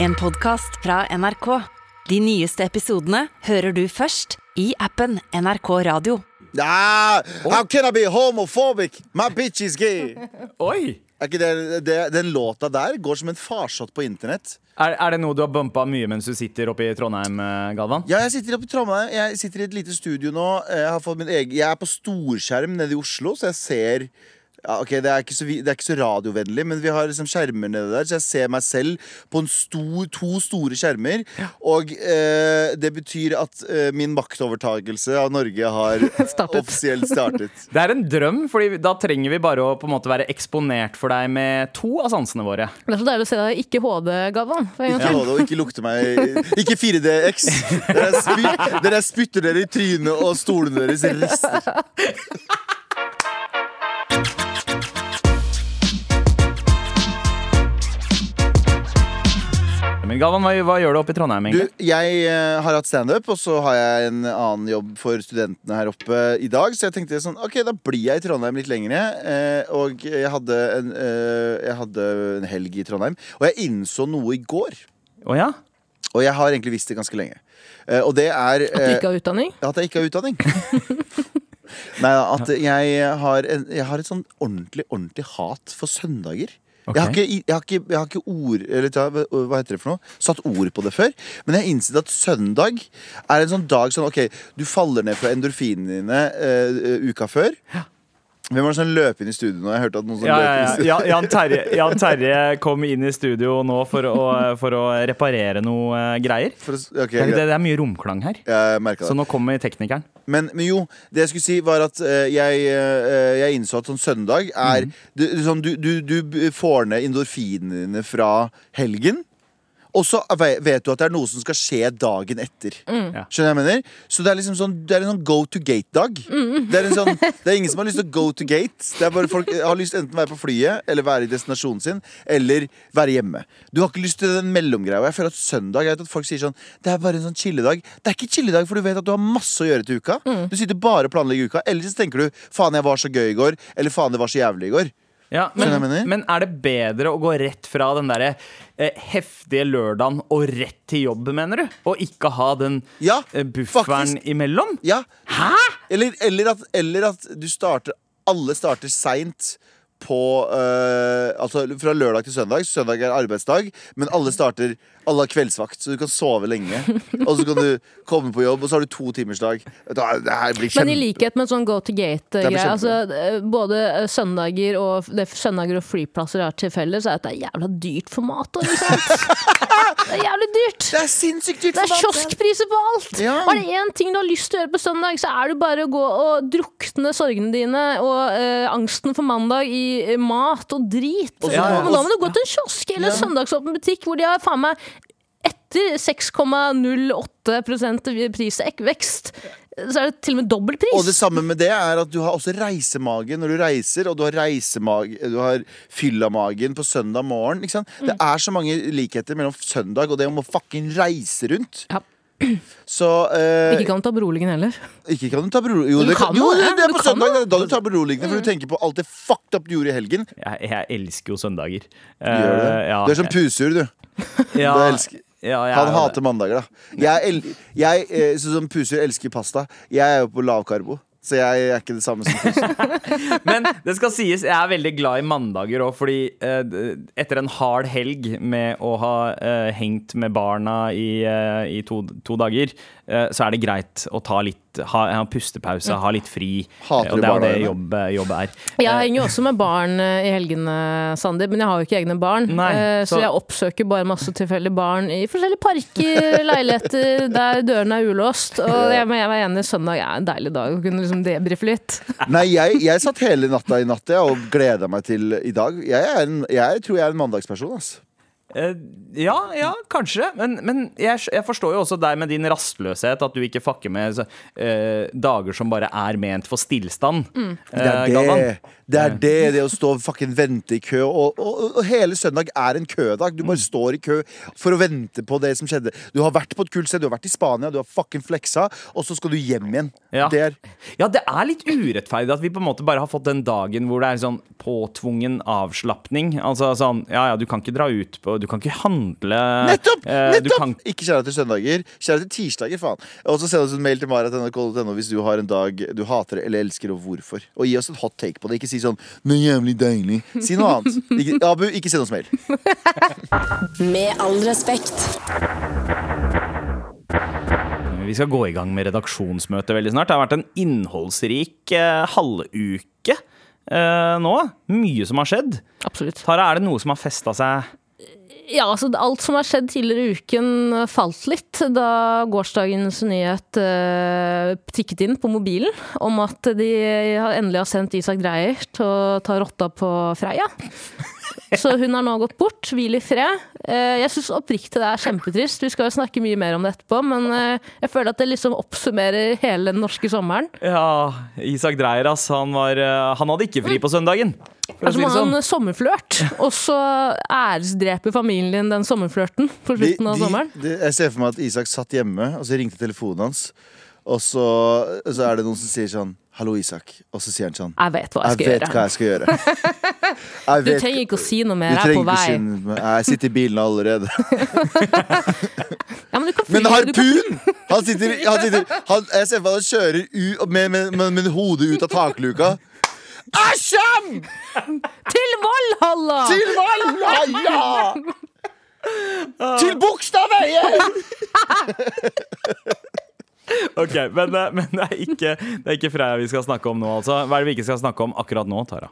En podcast fra NRK. De nyeste episodene hører du først i appen NRK Radio. Ah, how can I be homophobic? My bitch is gay. Oi! Er ikke det, det, den låta der går som en farsott på internett. Er, er det noe du har bumpa mye mens du sitter oppe i Trondheim, eh, Galvan? Ja, jeg sitter oppe i Trondheim Jeg sitter i et lite studio nå. Jeg, har fått min egen, jeg er på storskjerm nede i Oslo, så jeg ser ja, ok, det er, ikke så, det er ikke så radiovennlig, men vi har liksom skjermer nede der, så jeg ser meg selv på en stor, to store skjermer. Og eh, det betyr at eh, min maktovertagelse av Norge har Startet. offisielt startet. Det er en drøm, Fordi da trenger vi bare å på en måte være eksponert for deg med to av sansene våre. Det er så deilig å se deg ikke HD. For gang Ikke. HD og ikke lukte meg Ikke 4DX. Dere spy- Dere spytter dere i trynet, og stolene deres rister. Men Galvan, hva, hva gjør du oppe i Trondheim? Du, egentlig? jeg eh, har hatt standup, og så har jeg en annen jobb for studentene her oppe i dag. Så jeg tenkte sånn, ok, da blir jeg i Trondheim litt lenger. Eh, og jeg hadde, en, eh, jeg hadde en helg i Trondheim. Og jeg innså noe i går. Å ja? Og jeg har egentlig visst det ganske lenge. Eh, og det er At du eh, ikke har utdanning? at jeg ikke har utdanning. Nei, at jeg har, en, jeg har et sånn ordentlig, ordentlig hat for søndager. Ok. Jeg, har ikke, jeg, har ikke, jeg har ikke ord Eller hva heter det for noe? Satt ord på det før. Men jeg har innsett at søndag er en sånn dag sånn OK, du faller ned fra endorfinene dine uh, uka før. Hvem var det som løp inn i studio nå? Jeg hørte at noen som Ja, løp inn i ja. studio. Jan, Terje, Jan Terje kom inn i studio nå for å, for å reparere noe eh, greier. For okay, Det, det er mye romklang her. Så nå kommer teknikeren. Men, men jo, det jeg skulle si var at eh, jeg, eh, jeg innså at sånn søndag er du, sånn, du, du, du får ned endorfinene fra helgen. Og så vet du at det er noe som skal skje dagen etter. Ja. Skjønner jeg mener? Så det er liksom sånn Det er en sånn go to gate-dag. Det, er sånn, det er ingen som har lyst til å go to gate. Det er bare Folk har lyst enten å være på flyet eller være i destinasjonen sin, eller være hjemme. Du har ikke lyst til den mellomgreia. Jeg føler at søndag Jeg vet at folk sier sånn Det er bare en sånn chilledag. Det er ikke chilledag, for du vet at du har masse å gjøre til uka. Du sitter bare og planlegger uka. Eller så tenker du faen, jeg var så gøy i går. Eller faen, det var så jævlig i går. Ja, men, men er det bedre å gå rett fra den derre eh, heftige lørdagen og rett til jobb, mener du? Og ikke ha den Ja, eh, bufferen faktisk. imellom? Ja. Hæ?! Eller, eller, at, eller at du starter Alle starter seint på øh, Altså fra lørdag til søndag. Søndag er arbeidsdag, men alle starter Alle har kveldsvakt, så du kan sove lenge. Og så kan du komme på jobb, og så har du to timers dag. Men i likhet med sånn go to gate-greie altså, eh, Både eh, søndager og, det søndager og flyplasser har til felles, er at det er jævla dyrt for mat. Sant? Det er jævlig dyrt! Det er sinnssykt dyrt Det er kioskpriser på alt! Ja. Er det én ting du har lyst til å gjøre på søndag, så er det bare å gå og drukne sorgene dine og eh, angsten for mandag i eh, mat og drit. Ja, ja. Men da må du gå til en kiosk eller en søndagsåpen butikk hvor de har faen meg etter 6,08% prisvekst, så er det til og med dobbel pris. Og det samme med det er at du har også reisemage når du reiser, og du har reisemage Du har fyllamagen på søndag morgen. Ikke sant? Det er så mange likheter mellom søndag og det om å fucking reise rundt. Ja. Så eh, Ikke kan du ta beroligende heller. Ikke kan du ta beroligende. Jo, Du det kan jo, jo det, er på søndag. Det er da du tar beroligende, for du tenker på alt det fucked up du gjorde i helgen. Jeg, jeg elsker jo søndager. Gjør du det? Eh, ja, du er som pusur, du. ja, Du elsker ja, jeg Han er hater mandager, da. Jeg, el jeg eh, sånn som pusur elsker pasta. Jeg er jo på lavkarbo. Så jeg er ikke det samme som pusur. Men det skal sies, jeg er veldig glad i mandager òg, fordi eh, etter en hard helg med å ha eh, hengt med barna i, eh, i to, to dager, så er det greit å ta litt ha, ha pustepause, ha litt fri. Hater Eh, og det er jo det jobb, jobb er. Jeg henger jo også med barn eh, i helgene, Sander, men jeg har jo ikke egne barn. Nei, Eh, så så- jeg oppsøker bare masse tilfeldige barn i forskjellige parker, leiligheter, der dørene er ulåst. Og jeg, men jeg var enig, søndag er en deilig dag å kunne liksom debrife litt. Nei, jeg, jeg satt hele natta i natt og gleda meg til i dag. Jeg, er en, jeg tror jeg er en mandagsperson. ass. Eh, ja, ja, kanskje. Men, men jeg, jeg forstår jo også deg med din rastløshet, at du ikke fucker med så, eh, dager som bare er ment for stillstand. Mm. Uh, Det er det. Det er det, det å stå og fucking vente i kø. Og, og, og hele søndag er en kødag. Du bare står i kø for å vente på det som skjedde. Du har vært på et kult sted, du har vært i Spania, du har fucking fleksa, og så skal du hjem igjen. Ja. Det er Ja, det er litt urettferdig at vi på en måte bare har fått den dagen hvor det er sånn påtvungen avslapning. Altså sånn, ja ja, du kan ikke dra ut på Du kan ikke handle Nettopp! eh, nettopp kan- Ikke kjære til søndager, kjære til tirsdager, faen. Og så send oss en mail til marat.nrk.no hvis du har en dag du hater eller elsker, og hvorfor. Og gi oss et hot take på det. Ikke si sånn er jævlig deilig'. Si noe annet. Ikke, Abu, ikke send oss mail. Med all respekt. Vi skal gå i gang med redaksjonsmøte veldig snart. Det har vært en innholdsrik eh, halvuke eh, nå. Mye som har skjedd. Absolutt. Tara, er det noe som har festa seg? Ja, altså alt som har skjedd tidligere i uken eh, falt litt da gårsdagens nyhet uh, tikket inn på mobilen om at de endelig har sendt Isak Dreyer til å ta rotta på Freia. Så hun har nå gått bort. Hvil i fred. Eh, jeg syns oppriktig det er kjempetrist. Vi skal jo snakke mye mer om det etterpå, men eh, jeg føler at det liksom oppsummerer hele den norske sommeren. Ja, Isak Dreyer, ass. Han, var, eh, han hadde ikke fri på søndagen. For Altså, si det man sånn. en sommerflørt, og så æresdreper familien din den sommerflørten på slutten av de, sommeren. de, jeg ser for meg at Isak satt hjemme, og så ringte telefonen hans. Og så, så er det noen som sier sånn 'Hallo, Isak'. Og så sier han sånn Jeg vet hva jeg Jeg skal vet gjøre. hva jeg skal gjøre. Jeg Du trenger ikke å si noe mer, jeg er på vei. meg. Jeg sitter i bilen allerede. Ja, men du kan fly, Men harpun! Han sitter, han sitter han, Jeg ser for meg han kjører u, med, med, med, med hodet ut av takluka. Æsjam! Til Valhalla! Til Valhalla! Til Bogstadveien! Ok, men, eh, men det, er ikke, det er ikke Freia vi skal snakke om nå, altså. Hva er det vi ikke skal snakke om akkurat nå, Tara?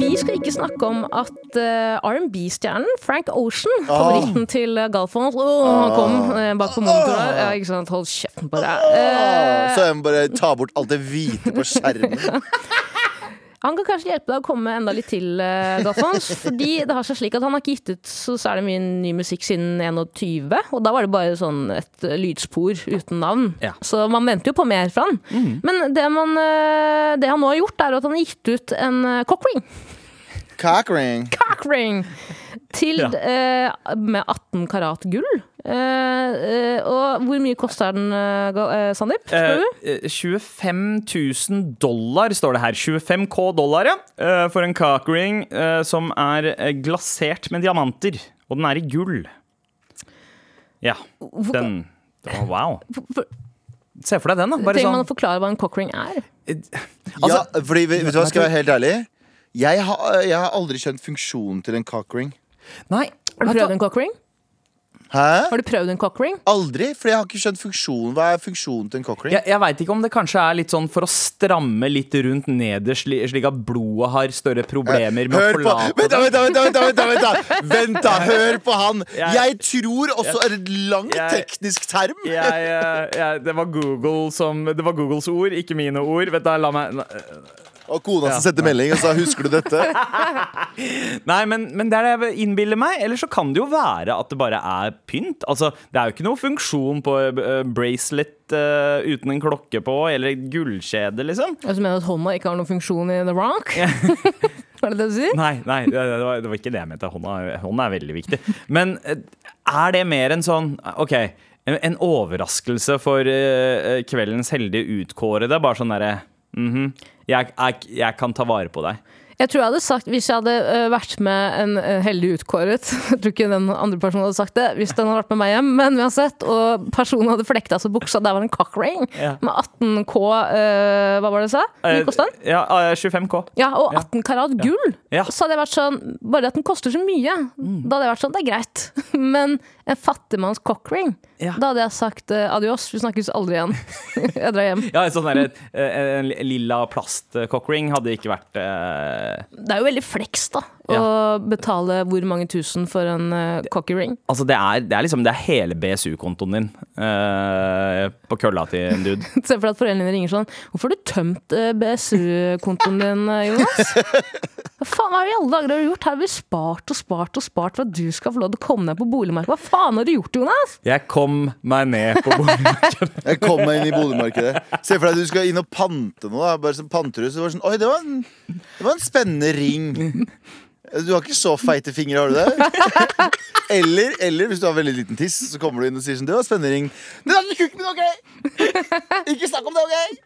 Vi skal ikke snakke om at uh, R&B-stjernen Frank Ocean, favoritten til uh, Galfons Åh, Han kom uh, bak på monitoren. Ja, ikke sant? Hold kjeften på deg. Eh, Så jeg må bare ta bort alt det hvite på skjermen. han kan kanskje hjelpe deg å komme enda litt til, uh, Gaffons. fordi det har seg slik at han har ikke gitt ut så særlig mye ny musikk siden 21, og da var det bare sånn et eh, lydspor uten navn. Ja. Så man venter jo på mer fra han. Men det, man, uh, det han nå har gjort, er at han har gitt ut en uh, cockring. Cockring. cockring til, Ja. eh, med 18 karat gull. Eh, eh, og hvor mye koster den, uh, eh, Sandeep? Spør? Eh, 25 000 dollar står det her. 25K dollar, ja. Eh, for en cockring som er glasert med diamanter. Og den er i gull. Ja. Den Å, Wow. For- Se for deg den, da. Bare Trenger man sånn å forklare hva en cockring er? ja, fordi, vet vet du hva, skal jeg være helt ærlig? Jeg har, jeg har aldri skjønt funksjonen til en cockring. Nei. Har du prøvd en cockring? Hæ? Har du prøvd en cockring? Aldri, for jeg har ikke skjønt funksjonen. Hva er funksjonen til en cockring? Jeg, jeg veit ikke om det kanskje er litt sånn for å stramme litt rundt nederst, sli- slik at blodet har større problemer med Hør på forlate Vent, da, vent, da, vent, da, vent, da, vent, da, vent, da. Vent da, hør på han! Jeg- tror også er et langt teknisk term. jeg, jeg, det, var Google som, det var Googles ord, ikke mine ord. Vent da, la meg Og kona som sendte melding og sa 'husker du dette'? Nei, men, men det er det jeg innbiller meg. Eller så kan det jo være at det bare er pynt. Altså, Det er jo ikke noe funksjon på uh, bracelet uh, uten en klokke på, eller gullkjede, liksom. Altså mener du at hånda ikke har noen funksjon i The Rock? Var det det du sier? Nei, nei det, var, det var ikke det jeg mente. Hånda, hånda er veldig viktig. Men er det mer en sånn OK, en, en overraskelse for kveldens heldige utkårede? Bare sånn derre mhm, jeg, jeg, jeg kan ta vare på deg. Jeg tror jeg hadde sagt, Hvis jeg hadde øh, vært med en øh, heldig utkåret Jeg tror ikke den andre personen hadde sagt det hvis den hadde vært med meg hjem, men uansett, og personen hadde flekta seg buksa, der var en cockring Ja. med 18K øh, Hva var det du sa? Mye kosta den? Ja, eh, 25K. Ja, og 18 karat gull! Ja. Ja. Så hadde jeg vært sånn Bare at den koster så mye, da hadde jeg vært sånn Det er greit. Men en fattigmanns cockring, Ja. da hadde jeg sagt uh, adios, vi snakkes aldri igjen. jeg drar hjem. Ja, en sånn der, eh, en lilla plastcockring hadde ikke vært uh... Det er jo veldig fleks, da, å betale hvor mange tusen for en uh, cocky ring. Altså, det er, det er liksom Det er hele BSU-kontoen din uh, på kølla til en dude. Se for deg at foreldrene dine ringer sånn Hvorfor har du tømt uh, BSU-kontoen din, eh, Jonas? Hva faen hva i alle dager har du gjort? Her har vi spart og spart og spart for at du skal få lov til å komme ned på boligmarkedet. Hva faen har du gjort, Jonas? Jeg kom meg ned på boligmarkedet. Jeg kom meg inn i boligmarkedet. Se for deg at du skal inn og pante noe. Da. Bare som panterhus. Det var sånn, Oi, det var, en, det var en spennende ring. Du har ikke så feite fingre, har du det? Eller, eller hvis du har veldig liten tiss, så kommer du inn og sier sånn Det spennende ring. Den hadde kukken min, OK! Ikke snakk om det, OK?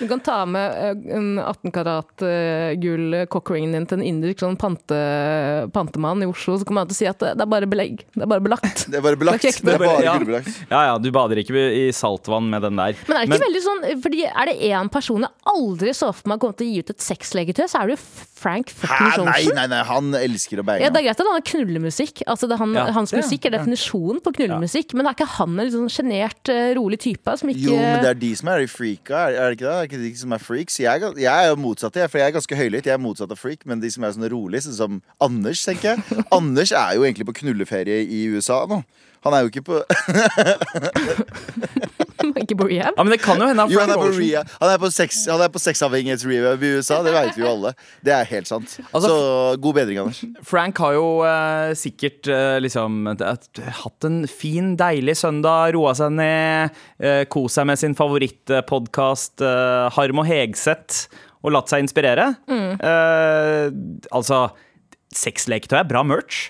Du kan ta med eh, en 18 karat eh, gull cockringen din til en indisk sånn pante, pantemann i Oslo, så kommer han til å si at det det er bare belegg. Det er bare belagt. Det er bare belagt. Det er. Det er bare Ja. gullbelagt. Ja ja, du bader ikke i saltvann med den der. Men er det ikke veldig sånn, fordi er det én person jeg aldri så for meg kom til å gi ut et sexlegetøy, så er det jo Frank Hæ? fuckings Nei, nei, nei, han elsker å bange. Ja, Det er greit at han har knullemusikk. Altså det er han, Ja, hans musikk er definisjonen på knullemusikk. Men er ikke han en litt sånn sjenert, eh, rolig type som ikke Jo, men det er de som er de freaka, er, er det ikke det? Er det ikke de som er freaks? Jeg er, jeg er jo motsatt, jeg, for jeg er ganske høylytt. Jeg er motsatt av freak, men de som er sånn rolig, sånn som Anders, tenker jeg. Anders er jo egentlig på knulleferie i USA nå. Han er jo ikke på ikke på rehab? Ja, Men det kan jo hende Jo, han er på, rea, han er på, sex, han er på sexavhengighetsrehab i USA. Det vet vi jo alle. Det er helt sant. Altså, Så god bedring, Anders. Frank har jo eh, sikkert eh, liksom hatt en fin, deilig søndag, roa seg ned, uh, kost seg med sin favorittpodkast uh, Harm og Hegseth, og latt seg inspirere. Eh, altså, sexleketøy er bra merch.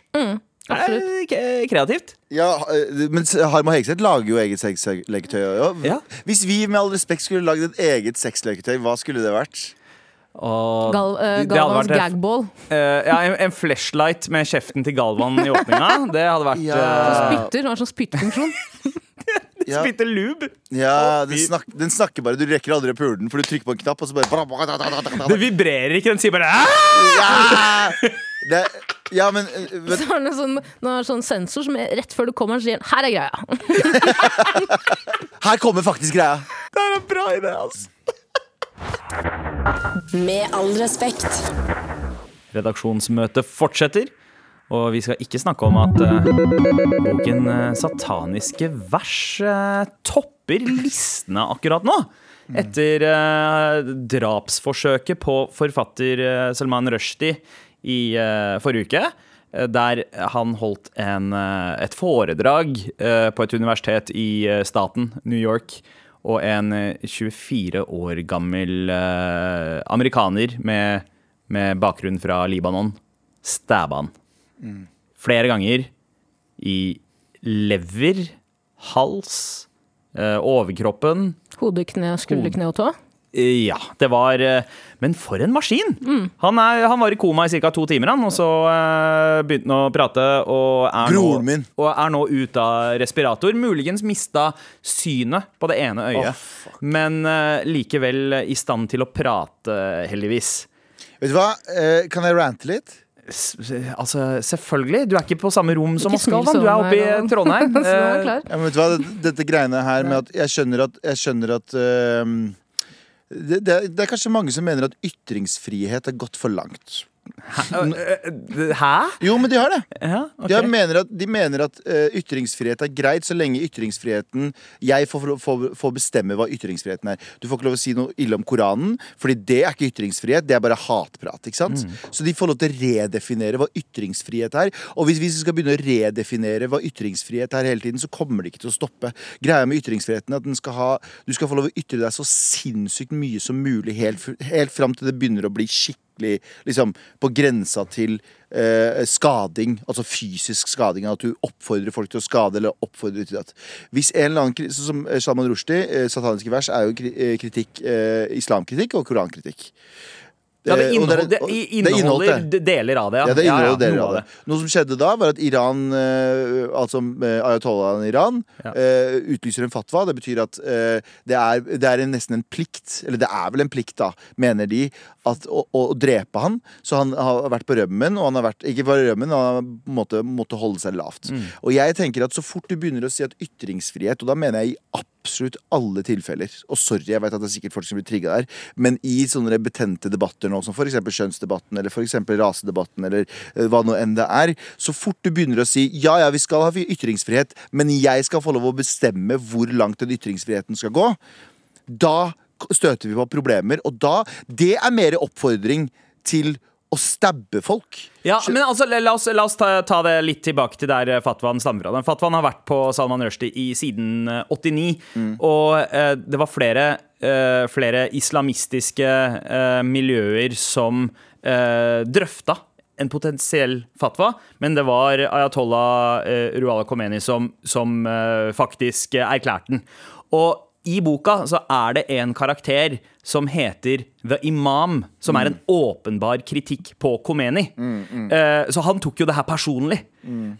Absolutt. Det er kreativt. Ja, eh, men Harm og Hegseth lager jo eget sexleketøy. Ja. Ja. Hvis vi med all respekt skulle lagd et eget sexleketøy, hva skulle det vært? Og Gal, eh, det- det hadde Galvans vært- gagball. Uh, ja, en, en flashlight med kjeften til Galvan i åpninga. Det hadde vært Ja. uh, Spytter, har sånn spyttefunksjon. Ja. Spytte lube. Ja, den, snak, den snakker bare. Du rekker aldri å pule den, for du trykker på en knapp, og så bare Det vibrerer ikke, den sier bare ja! Det, ja, men, eh, men Så har den en sånn, en sånn sensor som er rett før du kommer, sier den 'her er greia'. her kommer faktisk greia. Det er en bra idé, altså. Med all respekt. Redaksjonsmøtet fortsetter, og vi skal ikke snakke om at eh, boken eh, 'Sataniske vers' eh, topper listene akkurat nå. Etter eh, drapsforsøket på forfatter Salman Rushdie i forrige uke. Der han holdt en, et foredrag på et universitet i staten New York. Og en eh, 24 år gammel amerikaner med, med bakgrunn fra Libanon stabba han. Flere ganger i lever, hals, eh, overkroppen. Hode, kne, skulder, kne og tå. Eh, Ja, det var eh, Men for en maskin! Han, er, han var i koma i ca. to timer, han, og så eh, begynte han å prate. Og er, Broren nå, min. og er nå ute av respirator. Muligens mista synet på det ene øyet, men eh, likevel i stand til å prate, heldigvis. vet du hva? Eh, kan jeg rante litt? Altså, selvfølgelig. Du er ikke på samme rom som oss, Galvan. Du er sånn, oppe i Trondheim. Er. Ja, men vet du hva? Dette, dette greiene her med at jeg skjønner at, jeg skjønner at uh, det, det, er- det er kanskje mange som mener at ytringsfrihet er gått for langt. Hæ? Jo, men de har det. Ja, okay. De, mener at, de mener at ytringsfrihet er greit så lenge ytringsfriheten Jeg får, får, får bestemme hva ytringsfriheten er. Du får ikke lov å si noe ille om Koranen, Fordi det er ikke ytringsfrihet, det er bare hatprat. ikke sant? Så de får lov til å redefinere hva ytringsfrihet er. Og hvis vi skal begynne å redefinere hva ytringsfrihet er hele tiden, så kommer det ikke til å stoppe. Greia med ytringsfriheten er at den skal ha, du skal få lov å ytre deg så sinnssykt mye som mulig helt, helt fram til det begynner å bli skikkelig liksom, på grensa til eh, skading, altså fysisk skading. At du oppfordrer folk til å skade, eller oppfordrer til at Hvis en eller annen, sånn som eh, Salman Rushdie, eh, sataniske vers, er jo eh, kritikk, eh, islamkritikk og korankritikk. Ja, det Eh, inneholder, er- det inneholder det. deler av det, ja. Ja, det inneholder deler av det. Noe som skjedde da, var at Iran, altså ayatollahen Iran, Ja. utlyser en fatwa. Det betyr at det er, det er en, nesten en plikt, eller det er vel en plikt, da, mener de, at, å, å, drepe han. Så han har vært på rømmen, og han har vært Ikke bare rømmen, han har måtte, måtte holde seg lavt. Mm. Og jeg tenker at så fort du begynner å si at ytringsfrihet, og da mener jeg i absolutt alle tilfeller, og sorry, jeg vet at det er sikkert folk som blir trigga der, men i sånne betente debatter nå, som f.eks. kjønnsdebatten, eller for rasedebatten, eller eh, hva nå enn det er, så fort du begynner å si ja, ja, vi skal ha ytringsfrihet, men jeg skal få lov å bestemme hvor langt den ytringsfriheten skal gå, da støter vi på problemer, og da Det er mer oppfordring til å stabbe folk. Ja, men altså, la oss, la oss ta, ta det litt tilbake til der Fatwan fatwaen stammer fra. Fatwan har vært på Salman Rushdie i siden eh, 89, og eh, det var flere, eh, flere islamistiske eh, miljøer som eh, drøfta en potensiell fatwa, men det var ayatollah eh, Ruala Khomeini som, som eh, faktisk eh, erklærte den. Og i boka så er det en karakter som heter The Imam, som er en åpenbar kritikk på Khomeini. Eh, så han tok jo det her personlig.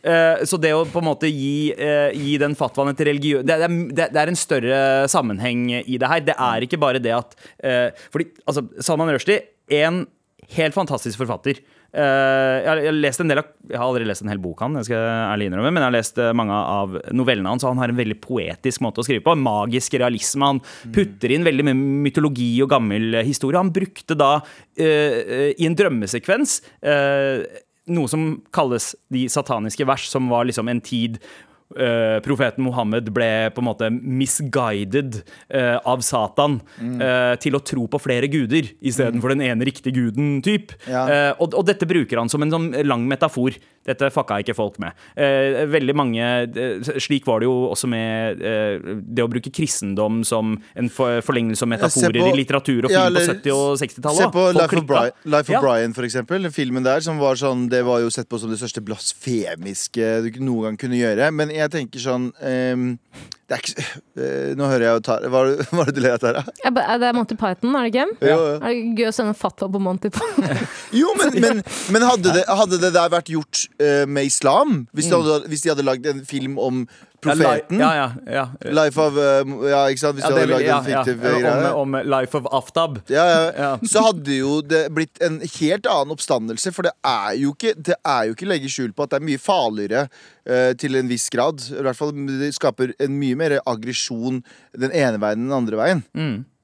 Eh, så det å på en måte gi, eh, gi den fatwaen et religiø... Det, det, det er en større sammenheng i det her. Det er ikke bare det at Fordi altså, Salman Rushdie, en helt fantastisk forfatter. Eh, jeg, har, jeg, har lest en del av, jeg har aldri lest en hel bok han, jeg skal ærlig innrømme, men jeg har lest eh, mange av novellene hans, og han har en veldig poetisk måte å skrive på. Magisk realisme. Han putter inn veldig mye mytologi og gammel eh, historie. Han brukte da, uh, i en drømmesekvens, uh, noe som kalles de sataniske vers, som var liksom en tid eh, profeten Mohammed ble på en måte misguided uh, av Satan eh, til å tro på flere guder istedenfor den ene riktige guden. typ. Ja. Og, og dette bruker han som en sånn lang metafor. Dette fucka ikke folk med. Veldig mange, Slik var det jo også med det å bruke kristendom som en for, forlengelse av metaforer på- i litteratur og film Ja, på 70- og 60-tallet. Se på Life of, Bri Brian, Life of Ja. Brian, for eksempel. Den filmen der som var sånn Det var jo sett på som det største blasfemiske du noen gang kunne gjøre. Men jeg tenker sånn ehm, Det er ikke Nå hører jeg jo tar, Hva er det- du ler etter? Det Ja, Er Monty Python, er det ikke? Ja. jo. Er det gøy å sende fatwa på Monty Python? Jo, men, men, men hadde, det, hadde det der vært gjort eh, med islam? Hvis de, hadde, hvis de hadde lagd en film om profeten? Ja, ja, ja, ja. Life of eh, Ja, ikke sant? Hvis ja, de hadde lagd ja, en ja. fiktiv greie. Om, om Life of Aftab. ja, ja. Ja. Så hadde jo det blitt en helt annen oppstandelse. For det er jo ikke Det er jo ikke legge skjul på at det er mye farligere eh, til en viss grad. I hvert fall Det skaper en mye mer aggresjon den ene veien enn den andre veien.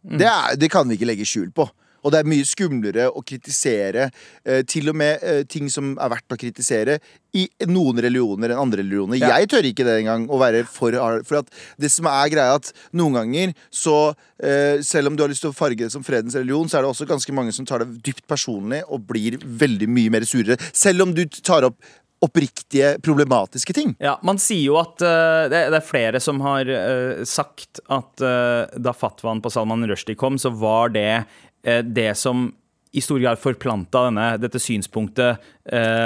Det, er, det kan vi ikke legge skjul på. Og det er mye skumlere å kritisere eh, til og med eh, ting som er verdt å kritisere i noen religioner enn andre religioner. Ja. Jeg tør ikke det engang å være for hard. For at det som er greia, at noen ganger så eh, Selv om du har lyst til å farge det som fredens religion, så er det også ganske mange som tar det dypt personlig og blir veldig mye mer surere. Selv om du tar opp oppriktige, problematiske ting. Ja, Man sier jo at uh, det, det er flere som har uh, sagt at uh, da fatwaen på Salman Rushdie kom, så var det det som i stor grad forplanta denne, dette synspunktet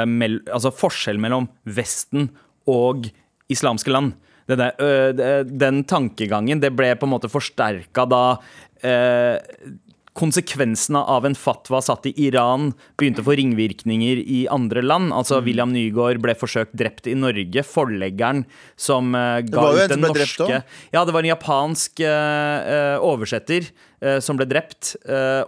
mell, Altså forskjell mellom Vesten og islamske land. Det- den tankegangen det ble på en måte forsterka da konsekvensene av en fatwa satt i Iran begynte å få ringvirkninger i andre land. Altså Mm. William Nygaard ble forsøkt drept i Norge. Forleggeren som uh, ga ut den norske. Ja, det var en japansk uh, oversetter uh, som ble drept.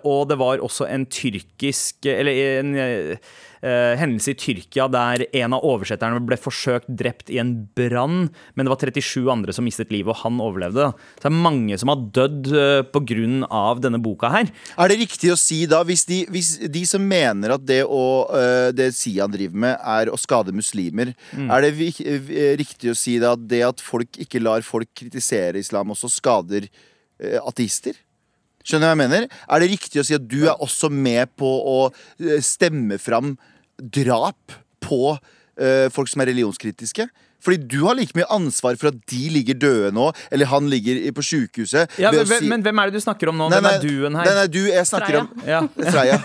og det var også en tyrkisk Eller en eh, eh, hendelse i Tyrkia der en av oversetterne ble forsøkt drept i en brann, men det var 37 andre som mistet livet, og han overlevde. Så det er mange som har dødd uh, pga. denne boka her. Er det riktig å si da, hvis de, hvis de som mener at det, å, øh, det Sian driver med, er å skade muslimer, er det riktig å si da at det at folk ikke lar folk kritisere islam, også skader øh, ateister? Skjønner du hva jeg mener? Er det riktig å si at du er også med på å øh, stemme fram drap på uh, folk som er religionskritiske? Fordi du har like mye ansvar for at de ligger døde nå, eller han ligger på sjukehuset. Ja, men, si- men hvem er det du snakker om nå? Nei, Hvem nei, er duen her? Nei, nei, du, jeg snakker Freya. om Ja. Freya.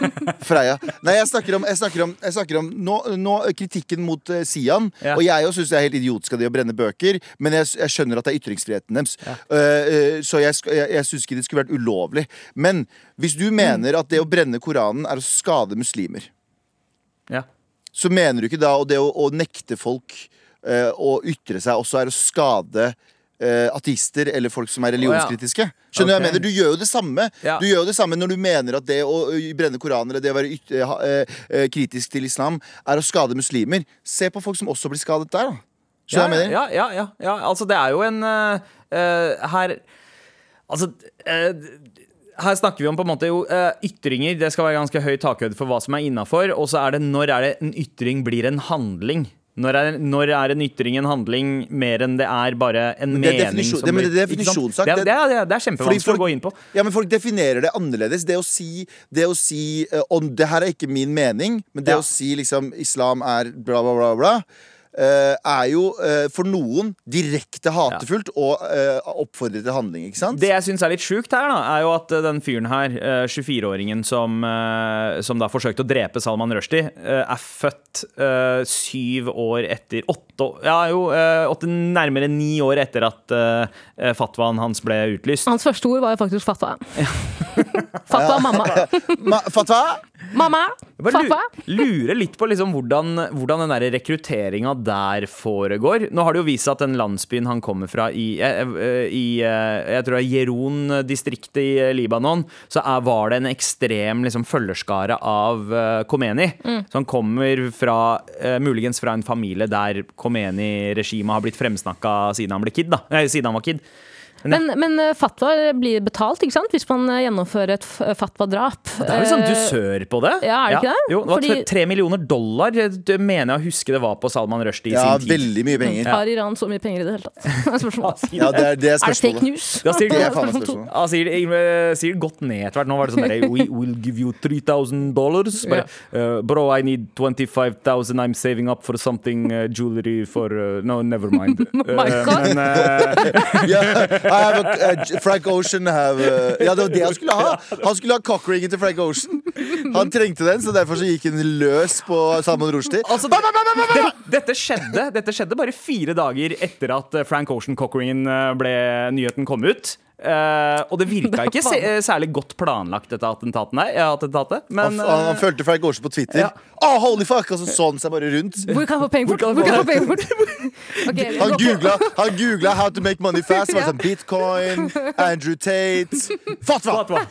Freya. Nei, jeg snakker om, jeg snakker om, jeg snakker om nå, nå, kritikken mot uh, Sian. Ja. Og jeg syns det er helt idiotisk av de å brenne bøker, men jeg, jeg skjønner at det er ytringsfriheten deres. Ja. Uh, uh, så jeg, jeg, jeg syns ikke det skulle vært ulovlig. Men hvis du mener at det å brenne Koranen er å skade muslimer. Så mener du ikke da Og det å, å nekte folk eh, å ytre seg også er å skade eh, ateister eller folk som er religionskritiske. Skjønner hva jeg mener? Du gjør jo det samme. Ja. Du gjør jo det samme når du mener at det å brenne Koranen eller det å være yt eh, eh, eh, kritisk til islam er å skade muslimer. Se på folk som også blir skadet der, da. Skjønner du hva jeg mener? Ja, ja, ja, ja. Altså, det er jo en uh, uh, Her Altså her snakker vi om på en måte jo eh, ytringer. Det skal være ganske høy takhøyde for hva som er innafor. Og så er det når er det en ytring blir en handling? Når er, når er en ytring en handling mer enn det er bare en det er mening som det- men det er definisjonssak. Det, det, er- er- kjempevanskelig folk- å gå inn på. Ja, men folk definerer det annerledes. Det å si, det å si uh, Det her er ikke min mening, men det Ja. å si liksom islam er bla, bla, bla, bla er jo eh, for noen direkte hatefullt og eh, oppfordrer til handling, ikke sant? Det jeg syns er litt sjukt her, da, er jo at eh, den fyren her, eh, 24-åringen som, eh, som da forsøkte å drepe Salman Rushdie, eh, er født eh, syv år etter Åtte Ja, jo, eh, åtte, nærmere ni år etter at eh, fatwaen hans ble utlyst. Hans første ord var jo faktisk fatwa. fatwa mamma. Fatwa? Mamma! Pappa! lurer litt på liksom hvordan, hvordan den der rekrutteringa der foregår. Nå har det jo vist seg at den landsbyen han kommer fra i, eh, eh, i eh, jeg tror det er Jeroen-distriktet i Libanon, så er, var det en ekstrem liksom, følgerskare av Khomeini. Khomeini. Så han kommer fra, muligens fra en familie der Khomeini-regimet har blitt fremsnakka siden siden han var kid. Men, men eh, fatwa blir betalt, ikke sant? Hvis man eh, gjennomfører et f- fatwa-drap. Det er jo sånn Eh, dusør på det. ja, er det ikke det? Jo, det var Fordi- tre millioner dollar, det mener jeg å huske det var på Salman Rushdie i Ja, sin tid. veldig mye penger. Har Iran så mye penger i det hele tatt? Spørsmålet. Ja, det er, det er Er det fake news? Ja, sier Det er faen meg Spørsmål spørsmålet. Ja, sier, eh, sier godt ned etter hvert. Nå var det sånn der We will give you 3000 dollars. Bare, uh, bro, I need 25,000. I'm saving up for something uh, jewelry for uh, No, never mind. my Uh, God. men, uh, Ja, have a, uh, Frank Ocean have uh, Ja, det var det han skulle ha! Han skulle ha cockringen til Frank Ocean. Han trengte den, så derfor så gikk han løs på Salman Rushdie. altså, det, dette, skjedde, dette skjedde bare fire dager etter at uh, Frank Ocean Cockringen uh, ble nyheten kom ut. Uh, og det virka ikke se, uh, særlig godt planlagt, dette attentatet. Nei, ja, attentatet. Han, Men han, han uh, følte Frank Ocean på Twitter. Ja. Oh, holy fuck! Og så så han seg bare rundt. Hvor kan han få penger fort? Han googla, han googla 'how to make money fast'. Det sånn Bitcoin, Andrew Tate Fatwa! Fatwa.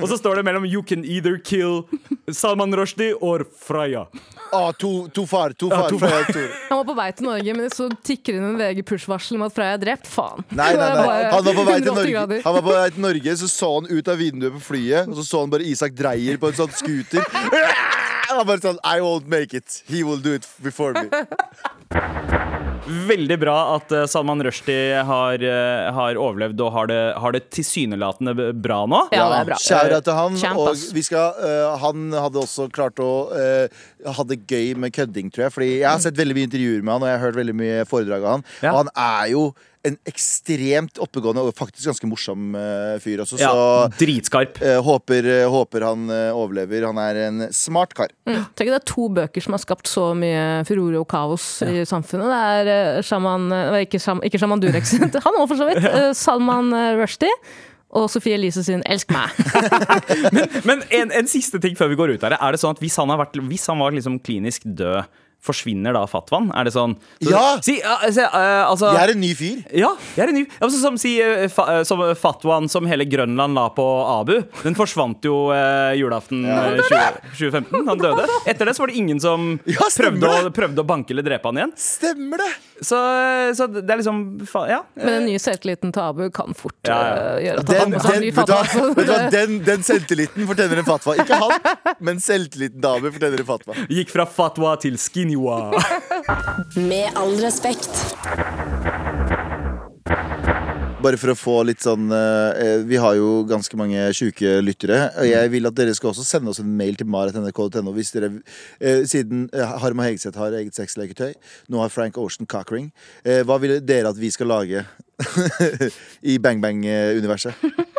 Og så står det mellom You can either kill Salman Rushdie or Freya. Ah, to, to far. To far to far. Tor. Han var på vei til Norge, men så tikker inn en VG-push-varsel om at Freya er drept. Faen. Nei, nei, nei. Han var på vei til Norge, grader. han var på vei til Norge Så så han ut av vinduet på flyet, og så så han bare Isak Dreyer på en sånn scooter. Han var bare sånn I won't make it. He will do it before me. Veldig bra at eh, Salman Rushdie har, eh, har overlevd og har det, har det tilsynelatende bra nå. Ja, det er bra. Kjære til han. Champ, og vi skal, uh, han hadde også klart å uh, ha det gøy med kødding, tror jeg. Fordi jeg har sett veldig mye intervjuer med han, og jeg har hørt veldig mye foredrag av han. Ja. Og han er jo en ekstremt oppegående og faktisk ganske morsom eh, fyr også, så Ja, Dritskarp. eh, håper, eh, håper han overlever. Han er en smart kar. Mm. Tenk at det er to bøker som har skapt så mye furore og kaos i samfunnet. Det er Shaman Ikke, Shaman, ikke Shaman Durek han òg for så vidt. eh, Salman Rushdie. Og Sofie Elise sin 'Elsk meg'. Men en, en siste ting før vi går ut her. Er det sånn at hvis han, har vært, hvis han var liksom klinisk død, forsvinner da fatwaen? Er det sånn så, Ja! Si, uh, se, uh, altså, Jeg er en ny fyr. Ja, jeg er en ny. Altså, som, si, uh, fa, eh, som fatwaen som hele Grønland la på Abu. Den forsvant jo julaften eh, 20, 2015. Han døde. Etter det så var det ingen som Ja, prøvde, å, prøvde å banke eller drepe han igjen. Stemmer det! Så, så det er liksom Ja. Men den nye selvtilliten til Abu kan fort Ja, ja. Uh, gjøre at han Den, har den, en ny vet du fatwa. vet du den, den selvtilliten fortjener en fatwa. Ikke han, men selvtilliten til Abu fortjener en fatwa. Gikk fra fatwa til skinwa. Med all respekt. Bare for å få litt sånn eh, Vi har jo ganske mange sjuke lyttere. Og jeg vil at dere skal også sende oss en mail til maret.nrk.no hvis dere eh, Siden eh, Harma Hegseth har eget sexleketøy, nå har Frank Ocean cockring. Eh, hva vil dere at vi skal lage i Bang Bang-universet?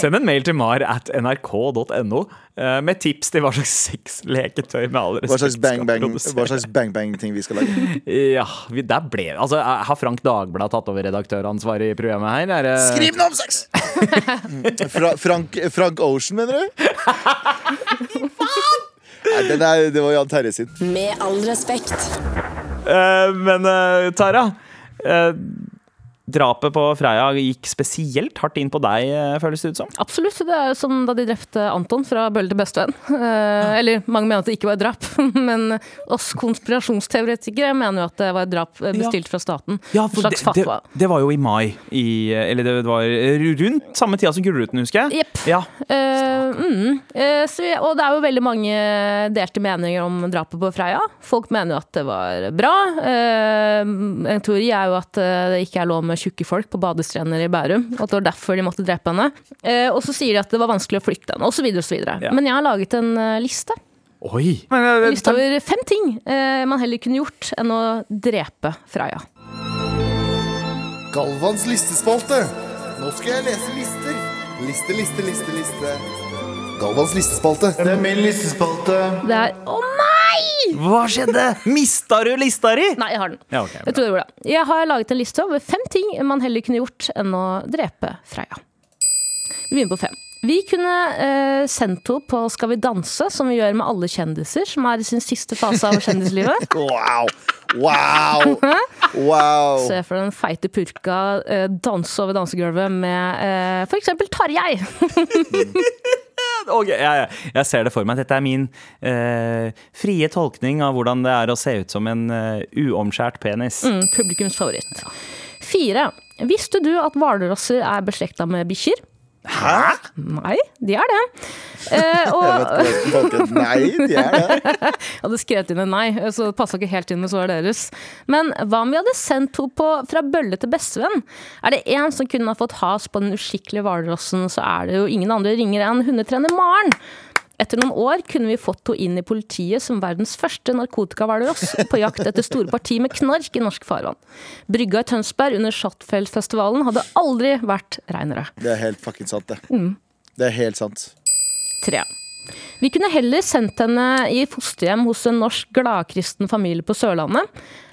Send en mail til mar at nrk.no eh, med tips til hva slags sexleketøy med all Hva slags Bang skal Bang produsere. Hva slags bang bang ting vi skal lage? Ja, vi, der ble Altså, Har Frank Dagblad tatt over redaktøransvaret i programmet her? Er Skriv noe om sex! Fra, Frank, Frank Ocean, mener du? Nei, den er, det var Jan Terje sin. Med all respekt. Uh, men uh, Tara eh, Drapet på Freia gikk spesielt hardt inn på deg, eh, føles det ut som. Absolutt. Det er jo som da de drepte Anton fra Bølle til bestevenn. Eh, eller mange mener at det ikke var et drap, men oss konspirasjonsteoretikere mener jo at det var et drap eh, bestilt fra staten. en slags det, det, det var jo i mai. I, eller det var rundt samme tida som Gullruten, husker jeg. Jepp. Ja. Eh, mm. Eh, så, og det er jo veldig mange delte meninger om drapet på Freia. Folk mener jo at det var bra. Eh, en teori er jo at det ikke er lov med tjukke folk på badestrender i Bærum. Og at det var derfor de måtte drepe henne. Eh, og så sier de at det var vanskelig å flytte henne, osv. Ja. Men jeg har laget en eh, liste Oi! Men, eh, Liste over fem ting eh, man heller kunne gjort enn å drepe Freya. Galvans listespalte. Nå skal jeg lese lister. Liste, liste, liste, liste. Galvans listespalte. Det er min listespalte. Det er Å nei! Hva skjedde? Mista du lista di? Nei, jeg har den. Ja, okay, Jeg tror det var det. Jeg har laget en liste over fem ting man heller kunne gjort enn å drepe Freya. Vi begynner på fem. Vi kunne eh, sendt henne på Skal vi danse, som vi gjør med alle kjendiser som er i sin siste fase av kjendislivet. Wow. Wow. Wow. Se for deg den feite purka eh, danse over dansegulvet med eh, f.eks. Tarjei. Ok, jeg, jeg, ser det for meg. Dette er min eh, frie tolkning av hvordan det er å se ut som en uh, uomskjært penis. Mm, publikums favoritt. Fire. Visste du at hvalrosser er beslekta med bikkjer? Hæ? Nei, de er det. Eh, og Jeg vet ikke. Nei, de er det. Jeg hadde skrevet inn en nei, så det passa ikke helt inn med svaret deres. Men hva om vi hadde sendt henne på fra bølle til bestevenn? Er det én som kunne ha fått has på den uskikkelige hvalrossen, så er det jo ingen andre ringer enn hundetrener Maren. Etter noen år kunne vi fått henne inn i politiet som verdens første narkotikahvalross på jakt etter store parti med knark i norsk farvann. Brygga i Tønsberg under Shotfeld-festivalen hadde aldri vært reinere. Det er helt fuckings sant, det. Mm. Det er helt sant. Tre. Vi kunne heller sendt henne i fosterhjem hos en norsk gladkristen familie på Sørlandet.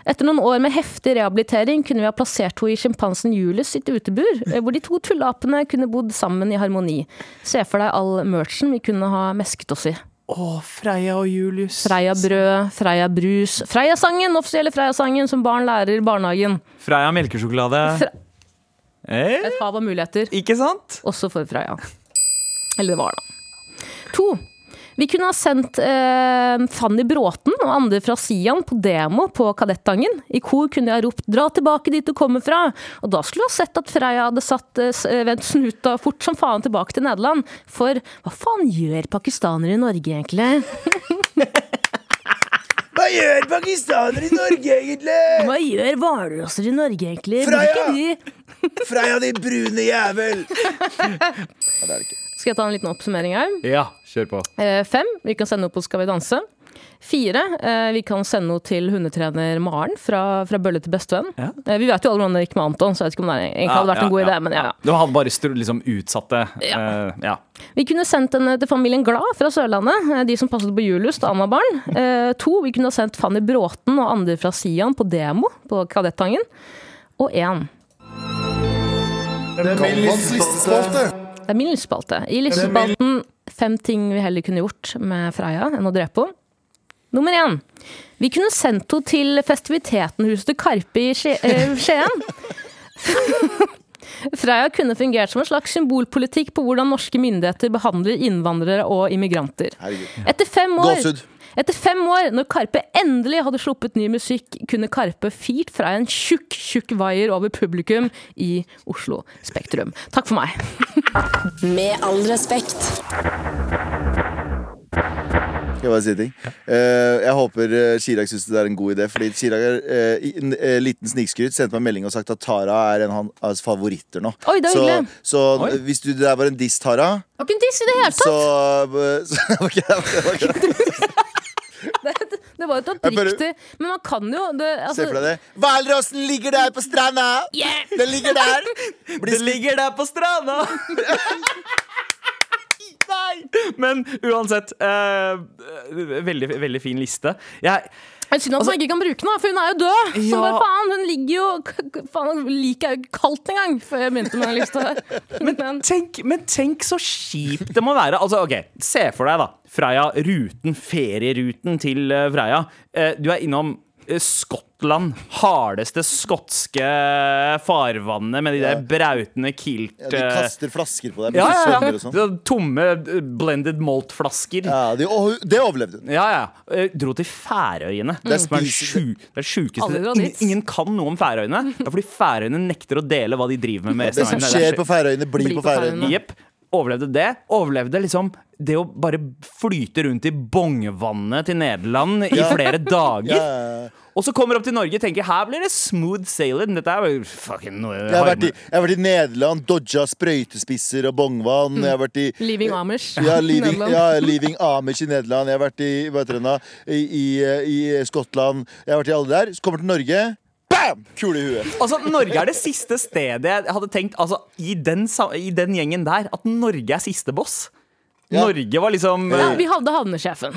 Etter noen år med heftig rehabilitering kunne vi ha plassert henne i sjimpansen Julius sitt utebur, eh, hvor de to tullapene kunne bodd sammen i harmoni. Se for deg all merchen vi kunne ha mesket oss i. Å, Freya og Julius. Freia brød, Freia brus, Freia-sangen, offisielle Freia-sangen som barn lærer i barnehagen. Freya melkesjokolade. Fre- Eh? Et hav av muligheter, Ikke sant? også for Freia. Eller det var da. To. Vi kunne ha sendt eh, Fanny Bråten og andre fra Sian på demo på Kadettangen. I kor kunne jeg ropt 'dra tilbake dit du kommer fra', og da skulle du ha sett at Freya hadde satt eh, eh, vendt snuta fort som faen tilbake til Nederland. For hva faen gjør pakistanere i Norge, egentlig? Hva gjør pakistanere i Norge, egentlig? Hva gjør hvalrosser i Norge, egentlig? Freya! Freya, din brune jævel! Nei, det er det ikke. Skal jeg ta en liten oppsummering her? Ja, kjør på. Eh, Fem, vi kan sende noe på Skal vi danse. Fire, eh, vi kan sende noe til hundetrener Maren fra, fra bølle til bestevenn. Ja. Eh, vi vet jo alle hvordan det gikk med Anton, så jeg vet ikke om det egentlig hadde vært en god idé. Men ja, ja. Du hadde bare stru, liksom utsatt det. Ja. Eh, ja. Vi kunne sendt en til familien Glad fra Sørlandet, eh, de som passet på Julius da han var barn. Eh, to, vi kunne ha sendt Fanny Bråten og andre fra Sian på demo på Kadettangen. Og én, siste listespalte. Det er min lystespalte. I lystespalten fem ting vi heller kunne gjort med Freia enn å drepe henne. Nummer én. Vi kunne sendt henne til festiviteten-huset til Karpe i eh, Skien. Freia kunne fungert som en slags symbolpolitikk på hvordan norske myndigheter behandler innvandrere og immigranter. Etter fem år, Gåsehud. Etter fem år, når Karpe endelig hadde sluppet ny musikk, kunne Karpe firt fra en tjukk, tjukk vaier over publikum i Oslo Spektrum. Takk for meg. Med all respekt. Skal jeg bare si en ting? Eh, jeg håper uh, Chirag syns det er en god idé. Fordi Chirag er eh, i en eh, liten snikskryt sendte meg en melding og sagt at Tara er en av hans favoritter nå. Oi, det er så hyggelig. så Oi. eh, hvis du det der var en diss, Tara, Det var ikke en diss i det hele så, tatt! eh, så okay, okay. ok. Det var jo et oppriktig Men man kan jo det, altså, Se for deg det. Hvalrossen ligger der på stranda! Den ligger der! Blir Det ligger der på stranda! Nei! Men uansett, uh, veldig, veldig fin liste. Jeg, Jeg synd at man ikke kan bruke den, for hun er jo død! Så Ja. hva faen, hun ligger jo Faen, liket er jo ikke kaldt engang, før jeg begynte med den lista her. Men, tenk, men tenk så kjipt det må være. Altså, ok, Se for deg, da. Freia, ruten, ferieruten til eh, Freia. Eh, du er innom eh, Skottland. Hardeste skotske farvannet med de der brautende kilt... ja, De kaster flasker på deg. ja, ja, ja. sånn. Så Tomme blended malt-flasker. Ja. Ja, de, det overlevde hun. ja, ja. Dro til Færøyene. Det er sju- det er sjukeste ingen, ingen kan noe om Færøyene. Det er fordi Færøyene nekter å dele hva de driver med. med Det resten som av verden. skjer på Færøyene, blir Blir på på Færøyene. Færøyene. Jepp. Overlevde det. Overlevde liksom det å bare flyte rundt i bongvannet til Nederland i Ja. flere dager. Ja. Og så kommer opp til Norge og tenker her blir det smooth sailing. Dette er jo fucking noe Jeg har, vært i, jeg har vært i Nederland, dodga sprøytespisser og bongvann. Jeg har vært i Leaving Amish. ja, leaving, ja, leaving Amish i Nederland. Jeg har vært i, hva heter det i, i, i Skottland. Jeg har vært i alle der. Så kommer til Norge. Bam! Kule i huet. Altså, Norge er det siste stedet jeg hadde tenkt altså, i, den, I den gjengen der at Norge er siste boss. Ja. Norge var liksom Ja, vi hadde havnesjefen.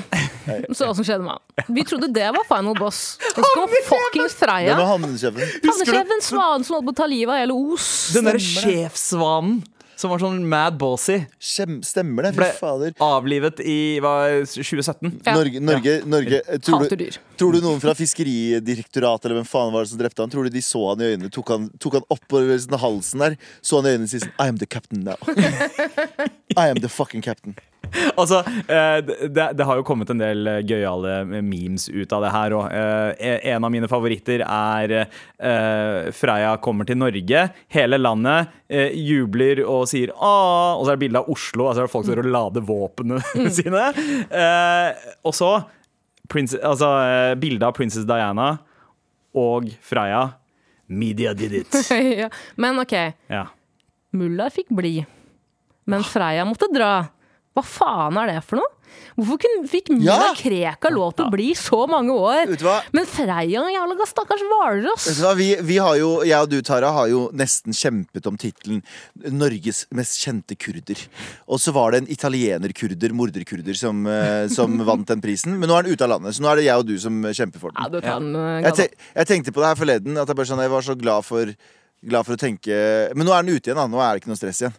Så hva som skjedde med han. Vi trodde det var final boss. Og så kom fuckings Freya. havnesjefen. Havnesjefen Svanen som holdt på å ta livet av hele Os. Den derre sjefssvanen som var sånn mad bossy. Kjem, stemmer det? Fy Ble fader. avlivet i hva, 2017. Ja. Norge, Norge, Norge tror, du, tror du noen fra Fiskeridirektoratet eller hvem faen var det som drepte han Tror du de så han i øynene? Tok han, tok han oppover halsen der, så han i øynene og sier sånn I am the captain now. I am the fucking captain. Altså, eh, det, det har jo kommet en del eh, gøyale memes ut av det her. Og eh, en av mine favoritter er eh, Freya kommer til Norge. Hele landet eh, jubler og sier Åh! Og så er det bilde av Oslo. Altså er det folk som lader våpnene sine. Eh, og så altså, eh, bilde av prinsesse Diana og Freya. Media did it. ja. Men OK, Ja. mulla fikk bli. Men Freya måtte dra. Hva faen er det for noe? Hvorfor kunne, fikk Mila Ja. Krekar lov til å bli så mange år? Men Freya, jævla stakkars hvalross. Vi, vi har jo, jeg og du, Tara, har jo nesten kjempet om tittelen 'Norges mest kjente kurder'. Og så var det en italiener-kurder, morderkurder, som, eh, som vant den prisen. Men nå er den ute av landet, så nå er det jeg og du som kjemper for Ja, den. du tar den, uh, Jeg, te, jeg tenkte på det her forleden, at jeg, bare sånn, jeg var så glad for, glad for å tenke Men nå er den ute igjen, da. Nå er det ikke noe stress igjen.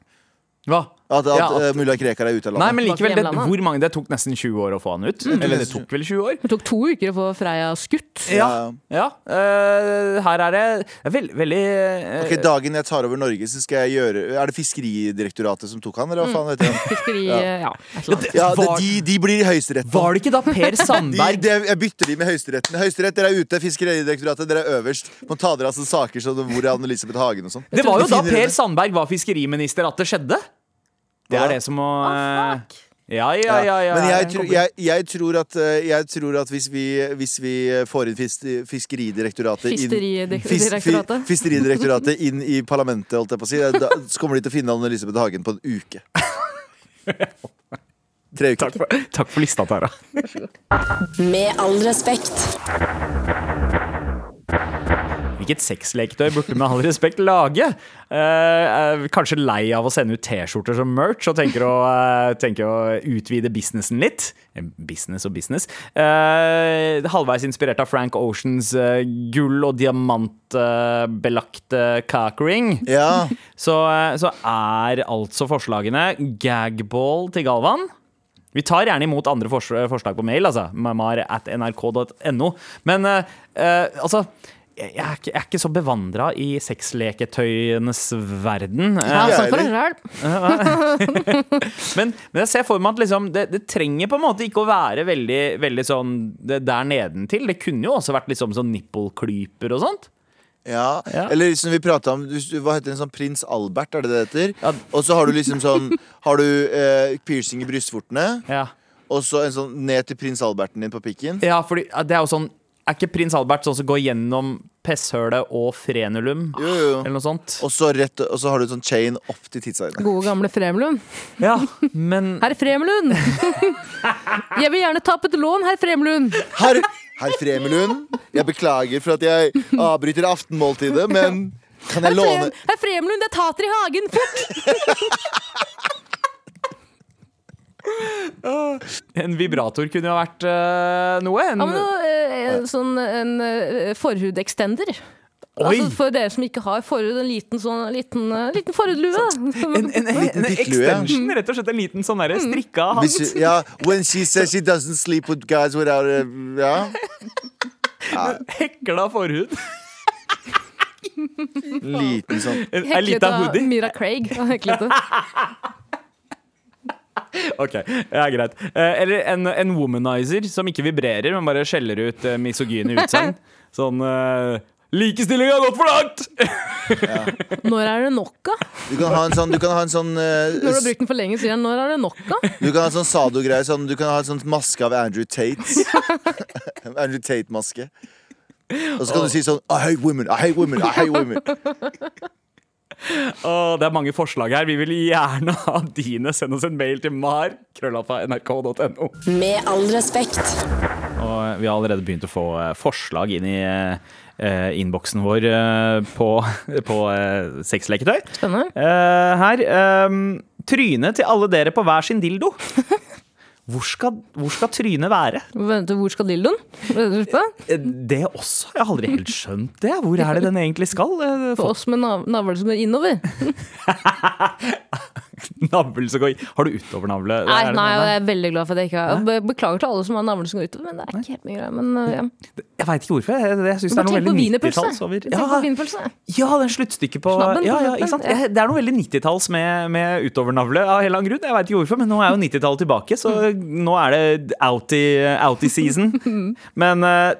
Hva? At, at Ja, at- eh, mulla Krekar er ute av Nei, men likevel, det, hvor mange, det tok nesten 20 år å få han ut. Eller det tok vel 20 år? Det tok to uker å få Freya skutt. Ja. Ja. ja. eh, her er det veld, veldig uh, Ok, Dagen jeg tar over Norge, så skal jeg gjøre Er det Fiskeridirektoratet som tok han, eller hva faen heter han? Fiskeri Ja. ja. det, Var- de, de blir i Høyesterett. Var det ikke da Per Sandberg de, jeg bytter de med Høyesteretten. Høyesterett, dere er ute. Fiskeridirektoratet, dere er øverst. Må ta dere av altså saker som hvor er Anne-Elisabeth Hagen og sånn. Det var jo da Per. Sandberg var fiskeriminister at det skjedde. Det er det som må oh, eh, fuck. Ja, ja, ja. ja Men jeg, tror- jeg, jeg, tror at, eh, jeg tror at hvis vi, hvis vi får inn fis, Fiskeridirektoratet inn. Fis- Fiskeridirektoratet inn i parlamentet, holdt jeg på å si, da så kommer de til å finne Anne-Elisabeth Hagen på en uke. Tre uker. Takk for, takk for lista, Tara. Med all respekt. Hvilket sexleketøy burde med all respekt lage? Eh, kanskje lei av å sende ut T-skjorter som merch og tenker å, eh, tenker å utvide businessen litt. Eh, Business og business. Eh, halvveis inspirert av Frank Oceans eh, gull- og diamantbelagte cockring. Ja. Så, så er altså forslagene gagball til Galvan. Vi tar gjerne imot andre forslag på mail, altså. Mamar at nrk.no. Men uh, altså jeg er, ikke, jeg er ikke så bevandra i sexleketøyenes verden. Ja, sånn for deg men, men jeg ser for meg at liksom, det, det trenger på en måte ikke å være veldig, veldig sånn det der nedentil. Det kunne jo også vært liksom sånn nippelklyper og sånt. Ja. Ja. Eller liksom vi prata om, hva heter det, en sånn prins Albert, er det det heter? Ja. Og så har du liksom sånn Har du eh, piercing i brystvortene, Ja, og så en sånn ned til prins Alberten din på pikken. ja fordi det er jo sånn Er ikke prins Albert sånn som går gjennom pesshølet og frenulum? Jo, jo. Eller noe sånt? Og så, rett, og så har du sånn chain opp til tidshøydene. Gode, gamle Fremlund. Ja, men Herr Fremlund! Jeg vil gjerne ta opp et lån, herr Fremlund. Herr, herr Fremlund, jeg beklager for at jeg avbryter aftenmåltidet, men kan jeg låne herr Fremlund, det er tater i hagen! Fort! en vibrator kunne jo vært uh, noe. En, Ja, men uh, sånn en uh, forhudekstender. Oi! Altså for dere som ikke har forhud, en liten, sånn, liten, liten forhudlue. en, en, en, extension, rett og slett. En liten sånn derre strikka Hvis, hals. ja, When she says she doesn't sleep with guys without uh, Ja. Hekla forhud. Liten sånn. Lita hoodie. Mira Craig. Heklet Heklete. Ok, ja, greit. Eh, eller en, en womanizer som ikke vibrerer, men bare skjeller ut uh, misogyne utsagn. Sånn uh, Likestilling har gått for langt! Når er det nok, da? Du kan ha en sånn, du kan ha en sånn eh, Når du har brukt den for lenge, sier han når er det nok, da? Du kan ha en sånn sado-greie. Sånn, du kan ha en sånn maske av Andrew Tate. Andrew Tate-maske. Og så kan du si sånn I hate women, I hate women, I hate women. Åh, det er mange forslag her. Vi vil gjerne ha dine. Send oss en mail til mar. Nrk.no. Med all respekt. Og vi har allerede begynt å få eh, forslag inn i eh, innboksen vår eh, på, på eh, sexleketøy. Spennende. Eh, her. ehm, trynet til alle dere på hver sin dildo. Hvor skal, hvor skal trynet være? Hvor skal dildoen? Er det? Eh, Det også. Jeg har aldri helt skjønt det. Hvor er det den egentlig skal? Eh, For oss med nav navle som er innover. Navl som går Har du utovernavle? Nei, Er nei, jeg er veldig glad for jeg ikke Be- Beklager til alle som har navle som går utover, men det er ikke helt mye greier. Men uh, ja. Jeg veit ikke hvorfor. Jeg, jeg syns det er noe veldig 90-talls over ja. Ja, den sluttstykket på Snabben på ja, ja, ikke sant? Det er noe veldig 90-talls med, med utovernavle av en eller annen grunn. Jeg veit ikke hvorfor, men nå er jo 90-tallet tilbake, så nå er det outie-season. Men uh,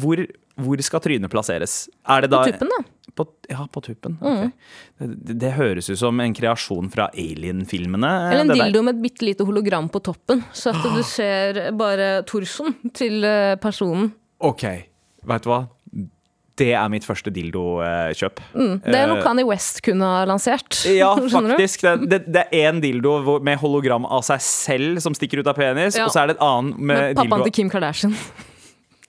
hvor, hvor skal trynet plasseres? Er det da På tuppen, da. På, ja, på tuppen. ok. Det, det høres ut som en kreasjon fra Alien-filmene. Eller en dildo med et bitte lite hologram på toppen, så at du ser bare torsoen til eh, personen. Ok, vet du hva? Det er mitt første dildokjøp. Det er noe Kanye West kunne ha lansert. Ja, faktisk. Det, det, er én dildo med hologram av seg selv som stikker ut av penis, Ja. og så er det et annet med Med pappaen dildo til Kim Kardashian.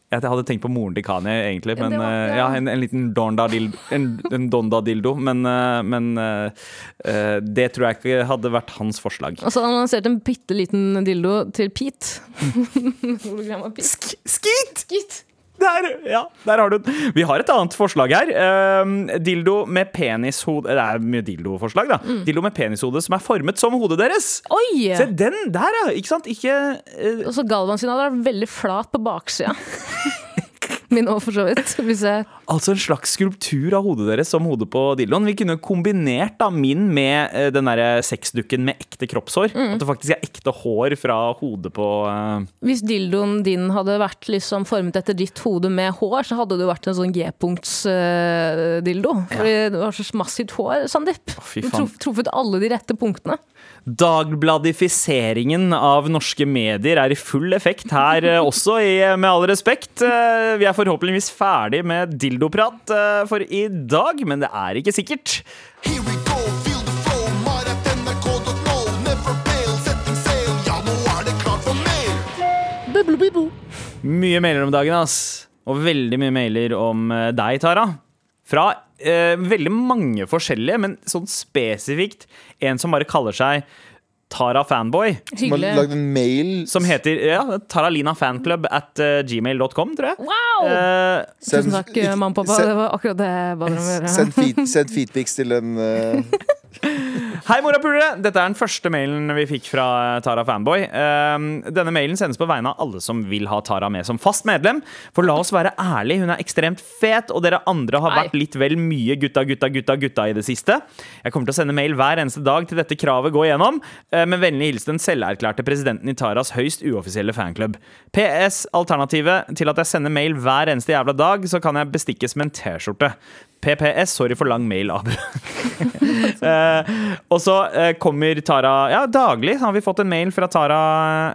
Jeg hadde tenkt på moren til Kanye, egentlig. Men, var- eh, ja. ja, en, en liten Donda-dildo. En, en Donda-dildo. Men, eh, men eh, eh, det tror jeg ikke hadde vært hans forslag. Og så hadde han lansert en bitte liten dildo til Pete. Hologram av Pete. Skit! Gitt. Der, ja, der har du den. Vi har et annet forslag her. Uh, dildo med penishode Det er mye dildoforslag, da. Mm. Dildo med penishode som er formet som hodet deres. Oi! Se den der, ja. Ikke sant? Ikke uh... Og så Galvan sin hadde vært veldig flat på baksida. Min òg, for så vidt. Hvis jeg Altså en slags skulptur av hodet deres som hodet på dildoen. Vi kunne kombinert da min med eh, den derre sexdukken med ekte kroppshår. Mm. At det faktisk er ekte hår fra hodet på uh... Hvis dildoen din hadde vært liksom formet etter ditt hode med hår, så hadde det jo vært en sånn G-punkts-dildo. Fordi det var så massivt hår, Sandeep. Oh, Du truffet alle de rette punktene. Dagbladifiseringen av norske medier er i full effekt her eh, også, i Med all respekt. Eh, Vi er forhåpentligvis ferdig med dildoprat eh, for i dag, men det er ikke sikkert. Here we go, feel the flow, mar.nrk.no. Never fail, sail, ja, nå er det klart for mer. Mye mailer om dagen, ass. Og veldig mye mailer om eh, deg, Tara. Fra eh, veldig mange forskjellige, men sånn spesifikt en som bare kaller seg Tara Fanboy. Som har lagd en mail Som heter ja, taralinafanclub at uh, gmail.com, tror jeg. Wow! Eh, Tusen takk, ikke- mamma og pappa. send- Det var akkurat det jeg ba dere om å gjøre. Send, feed, feedpics til en eh, Hei, morapulere! Dette er den første mailen vi fikk fra Tara Fanboy. Ehm, denne mailen sendes på vegne av alle som vil ha Tara med som fast medlem. For la oss være ærlig, hun er ekstremt fet, og dere andre har vært litt vel mye gutta, gutta, gutta, gutta i det siste. Jeg kommer til å sende mail hver eneste dag til dette kravet går igjennom. eh, Med vennlig hilsen den selverklærte presidenten i Taras høyst uoffisielle fanklubb. PS. Alternativet til at jeg sender mail hver eneste jævla dag, så kan jeg bestikkes med en T-skjorte. PPS, sorry for lang mail, Abu. Eh, og så eh, kommer Tara Ja, daglig har vi fått en mail fra Tara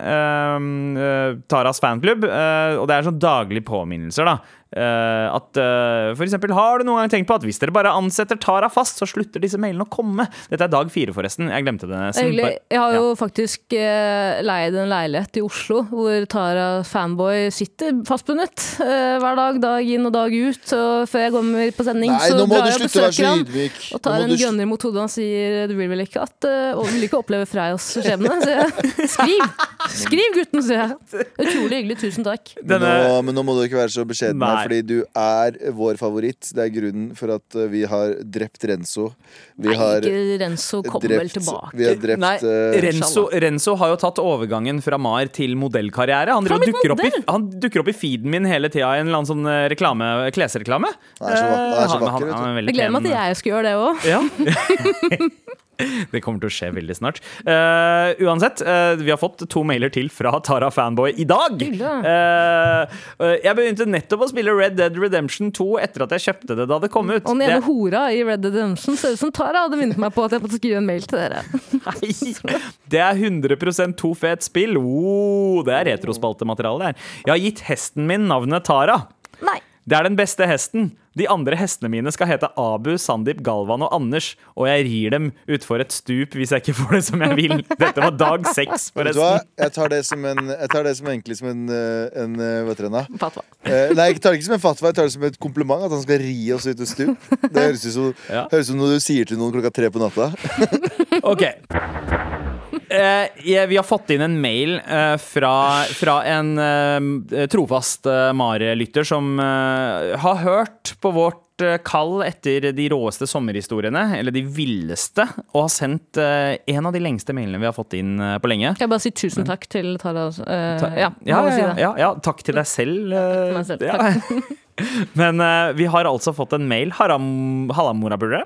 eh, eh, Taras fanklubb. eh, og det er sånn daglige påminnelser, da. Eh, at uh, for eksempel, Har du noen gang tenkt på at hvis dere bare ansetter Tara fast, så slutter disse mailene å komme? Dette er dag fire, forresten. Jeg glemte det. Jeg har jo Ja. faktisk uh, leid en leilighet i Oslo hvor Tara fanboy sitter fastbundet uh, hver dag, dag inn og dag ut. Og før jeg kommer på sending, Nei, så drar jeg og besøker han. Og tar en du gunner mot hodet og sier du vil vel ikke at uh, og vil ikke oppleve Freias skjebne? Skriv! Skriv, gutten, sier jeg. Utrolig hyggelig. Tusen takk. Denne, nå, Men nå må du ikke være så beskjeden, Nei. Fordi du er vår favoritt. Det er grunnen for at eh, vi har drept Renzo. Vi Nei, har ikke Renzo kommer vel tilbake. vi har drept Nei, eh, Renzo, Renzo har jo tatt overgangen fra Mar til modellkarriere. Han, dukker, opp i, han dukker opp i feeden min hele tida i en eller annen sånn eh, reklame, klesreklame. Han er så han er så Eh, vakker, vet han Jeg gleder meg til jeg skal gjøre det òg. Ja. Det kommer til å skje veldig snart. Uh, uansett, uh, vi har fått to mailer til fra Tara Fanboy i dag. Eh, eh, jeg begynte nettopp å spille Red Dead Redemption 2 etter at jeg kjøpte det da det kom ut. Og den ene hora i Red Dead Redemption ser ut som Tara hadde minnet meg på at jeg måtte skrive en mail til dere. Nei, det er 100% to fet spill. Oh, det er retrospaltemateriale der. Jeg har gitt hesten min navnet Tara. Nei. Det er den beste hesten. De andre hestene mine skal hete Abu, Sandeep, Galvan og Anders, og jeg rir dem utfor et stup hvis jeg ikke får det som jeg vil. Dette var dag seks, Vet du hva? forresten. Jeg tar det som en Jeg tar det som egentlig som en, eh, en eh, Hva heter den da? Fatwa. Eh, Nei, jeg tar det ikke som en fatwa, jeg tar det som et kompliment. At han skal ri oss ut et stup. Det høres ut som, Ja. høres ut som noe du sier til noen klokka tre på natta. Ok. Eh, vi har fått inn en mail eh, fra, fra en eh, trofast Mare-lytter som har hørt på vårt kall etter de råeste sommerhistoriene, eller de villeste, og har sendt eh, en av de lengste mailene vi har fått inn eh, på lenge. Kan jeg bare si tusen takk til Tara? eh, Ta- ja, ja, ja, si ja, takk til deg selv. eh, meg selv, ja. Men uh, vi har altså fått en mail. Haram, Hallamorapulere.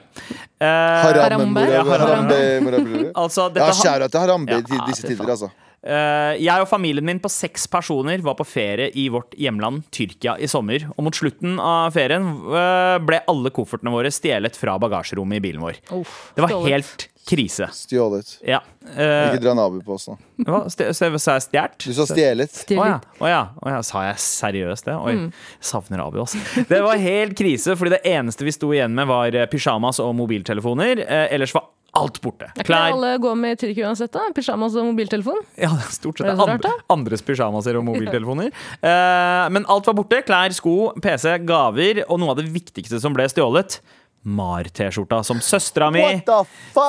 Uh, Harambe. Ja, Harambe. Harambe. altså, dette ja, kjære til Harambe Ja, i disse tider, altså. Eh, jeg og familien min på seks personer var på ferie i vårt hjemland Tyrkia i sommer. Og mot slutten av ferien eh, ble alle koffertene våre stjelet fra bagasjerommet i bilen vår. Uff, Det var stjålet. helt krise. Stjålet. Ja. Uh, Ikke dra Nabu på oss nå. hva? Sa jeg stjålet? Du sa stjelet. Å ja. Oh, ja. Oh, ja. Sa jeg seriøst det? Oi, savner Abu, altså. Det var helt krise, fordi det eneste vi sto igjen med, var pysjamas og mobiltelefoner. Eh, ellers var alt borte. Er ikke Klær alle går med i Tyrkia uansett? da? Pyjamas og mobiltelefon? Ja, stort sett. Rart, Andre, andres pysjamaser og mobiltelefoner. uh, men alt var borte. Klær, sko, PC, gaver. Og noe av det viktigste som ble stjålet, Mar-T-skjorta. Som søstera mi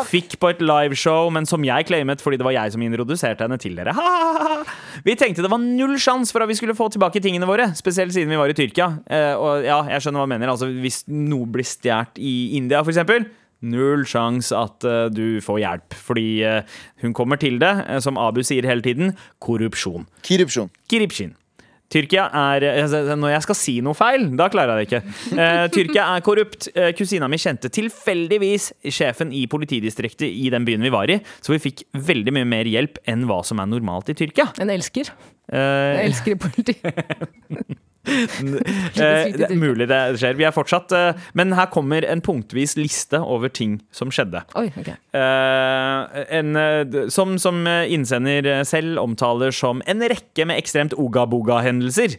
fikk på et liveshow, men som jeg claimet fordi det var jeg som introduserte henne til dere. Ha, ha, ha. Vi tenkte det var null sjanse for at vi skulle få tilbake tingene våre, spesielt siden vi var i Tyrkia. Eh, og ja, jeg skjønner hva du mener. Altså, hvis noe blir stjålet i India, for eksempel, Null sjanse at uh, du får hjelp, fordi uh, hun kommer til det, uh, som Abu sier hele tiden, korrupsjon. Kiripsjon Kiripshin. Tyrkia er eh, altså, Når jeg skal si noe feil, da klarer jeg det ikke. Eh, Tyrkia er korrupt. Eh, kusina mi kjente tilfeldigvis sjefen i politidistriktet i den byen vi var i, så vi fikk veldig mye mer hjelp enn hva som er normalt i Tyrkia. En elsker. Eh, Jeg elsker i politi. Eh, det er mulig det skjer. Vi er fortsatt eh, Men her kommer en punktvis liste over ting som skjedde. Oi, ok. Eh, en, som, som innsender selv omtaler som en rekke med ekstremt oga-boga-hendelser.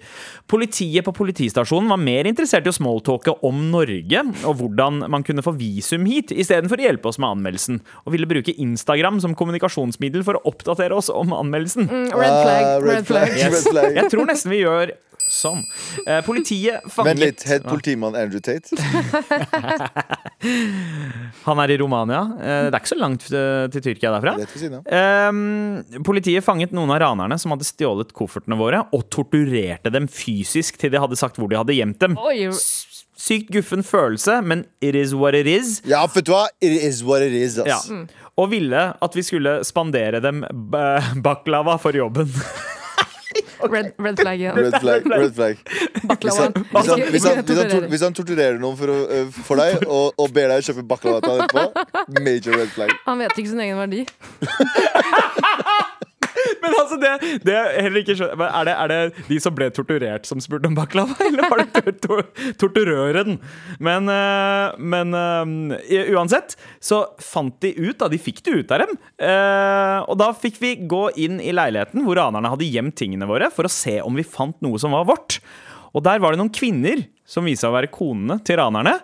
Politiet på politistasjonen var mer interessert i å smalltalke om Norge og hvordan man kunne få visum hit, istedenfor å hjelpe oss med anmeldelsen. Og ville bruke Instagram som kommunikasjonsmiddel for å oppdatere oss om anmeldelsen. Mm, Red flag. Ah, red flag. Yes. Red flag. Jeg tror nesten vi gjør sånn. Eh, politiet fanget Vent litt. Het politimann Andrew Tate? Han er i Romania. Eh, det er ikke så langt eh, til Tyrkia derfra. Siden av. Ehm, politiet fanget noen av ranerne som hadde stjålet koffertene våre, og torturerte dem fysisk til de hadde sagt hvor de hadde gjemt dem. Oi, Sykt guffen følelse, men it is what it is. Ja, vet du hva? It is what it is, Ja. Og ville at vi skulle spandere dem baklava for jobben. red, red flag ja. Red flag. Red flag. Hvis han, hvis, han, hvis, han, hvis, han, torturerer. hvis han torturerer noen for, å, øh, for deg, og, og ber deg kjøpe baklava etterpå, major red flag. Han vet ikke sin egen verdi. Men altså, det, det er heller ikke skjønner er det, er det de som ble torturert, som spurte om baklava, eller var det tor tor torturøren? Men, eh, men uh, uansett så fant de ut, da. De fikk det ut av dem. Uh, og da fikk vi gå inn i leiligheten hvor ranerne hadde gjemt tingene våre, for å se om vi fant noe som var vårt. Og der var det noen kvinner som viste seg å være konene til ranerne.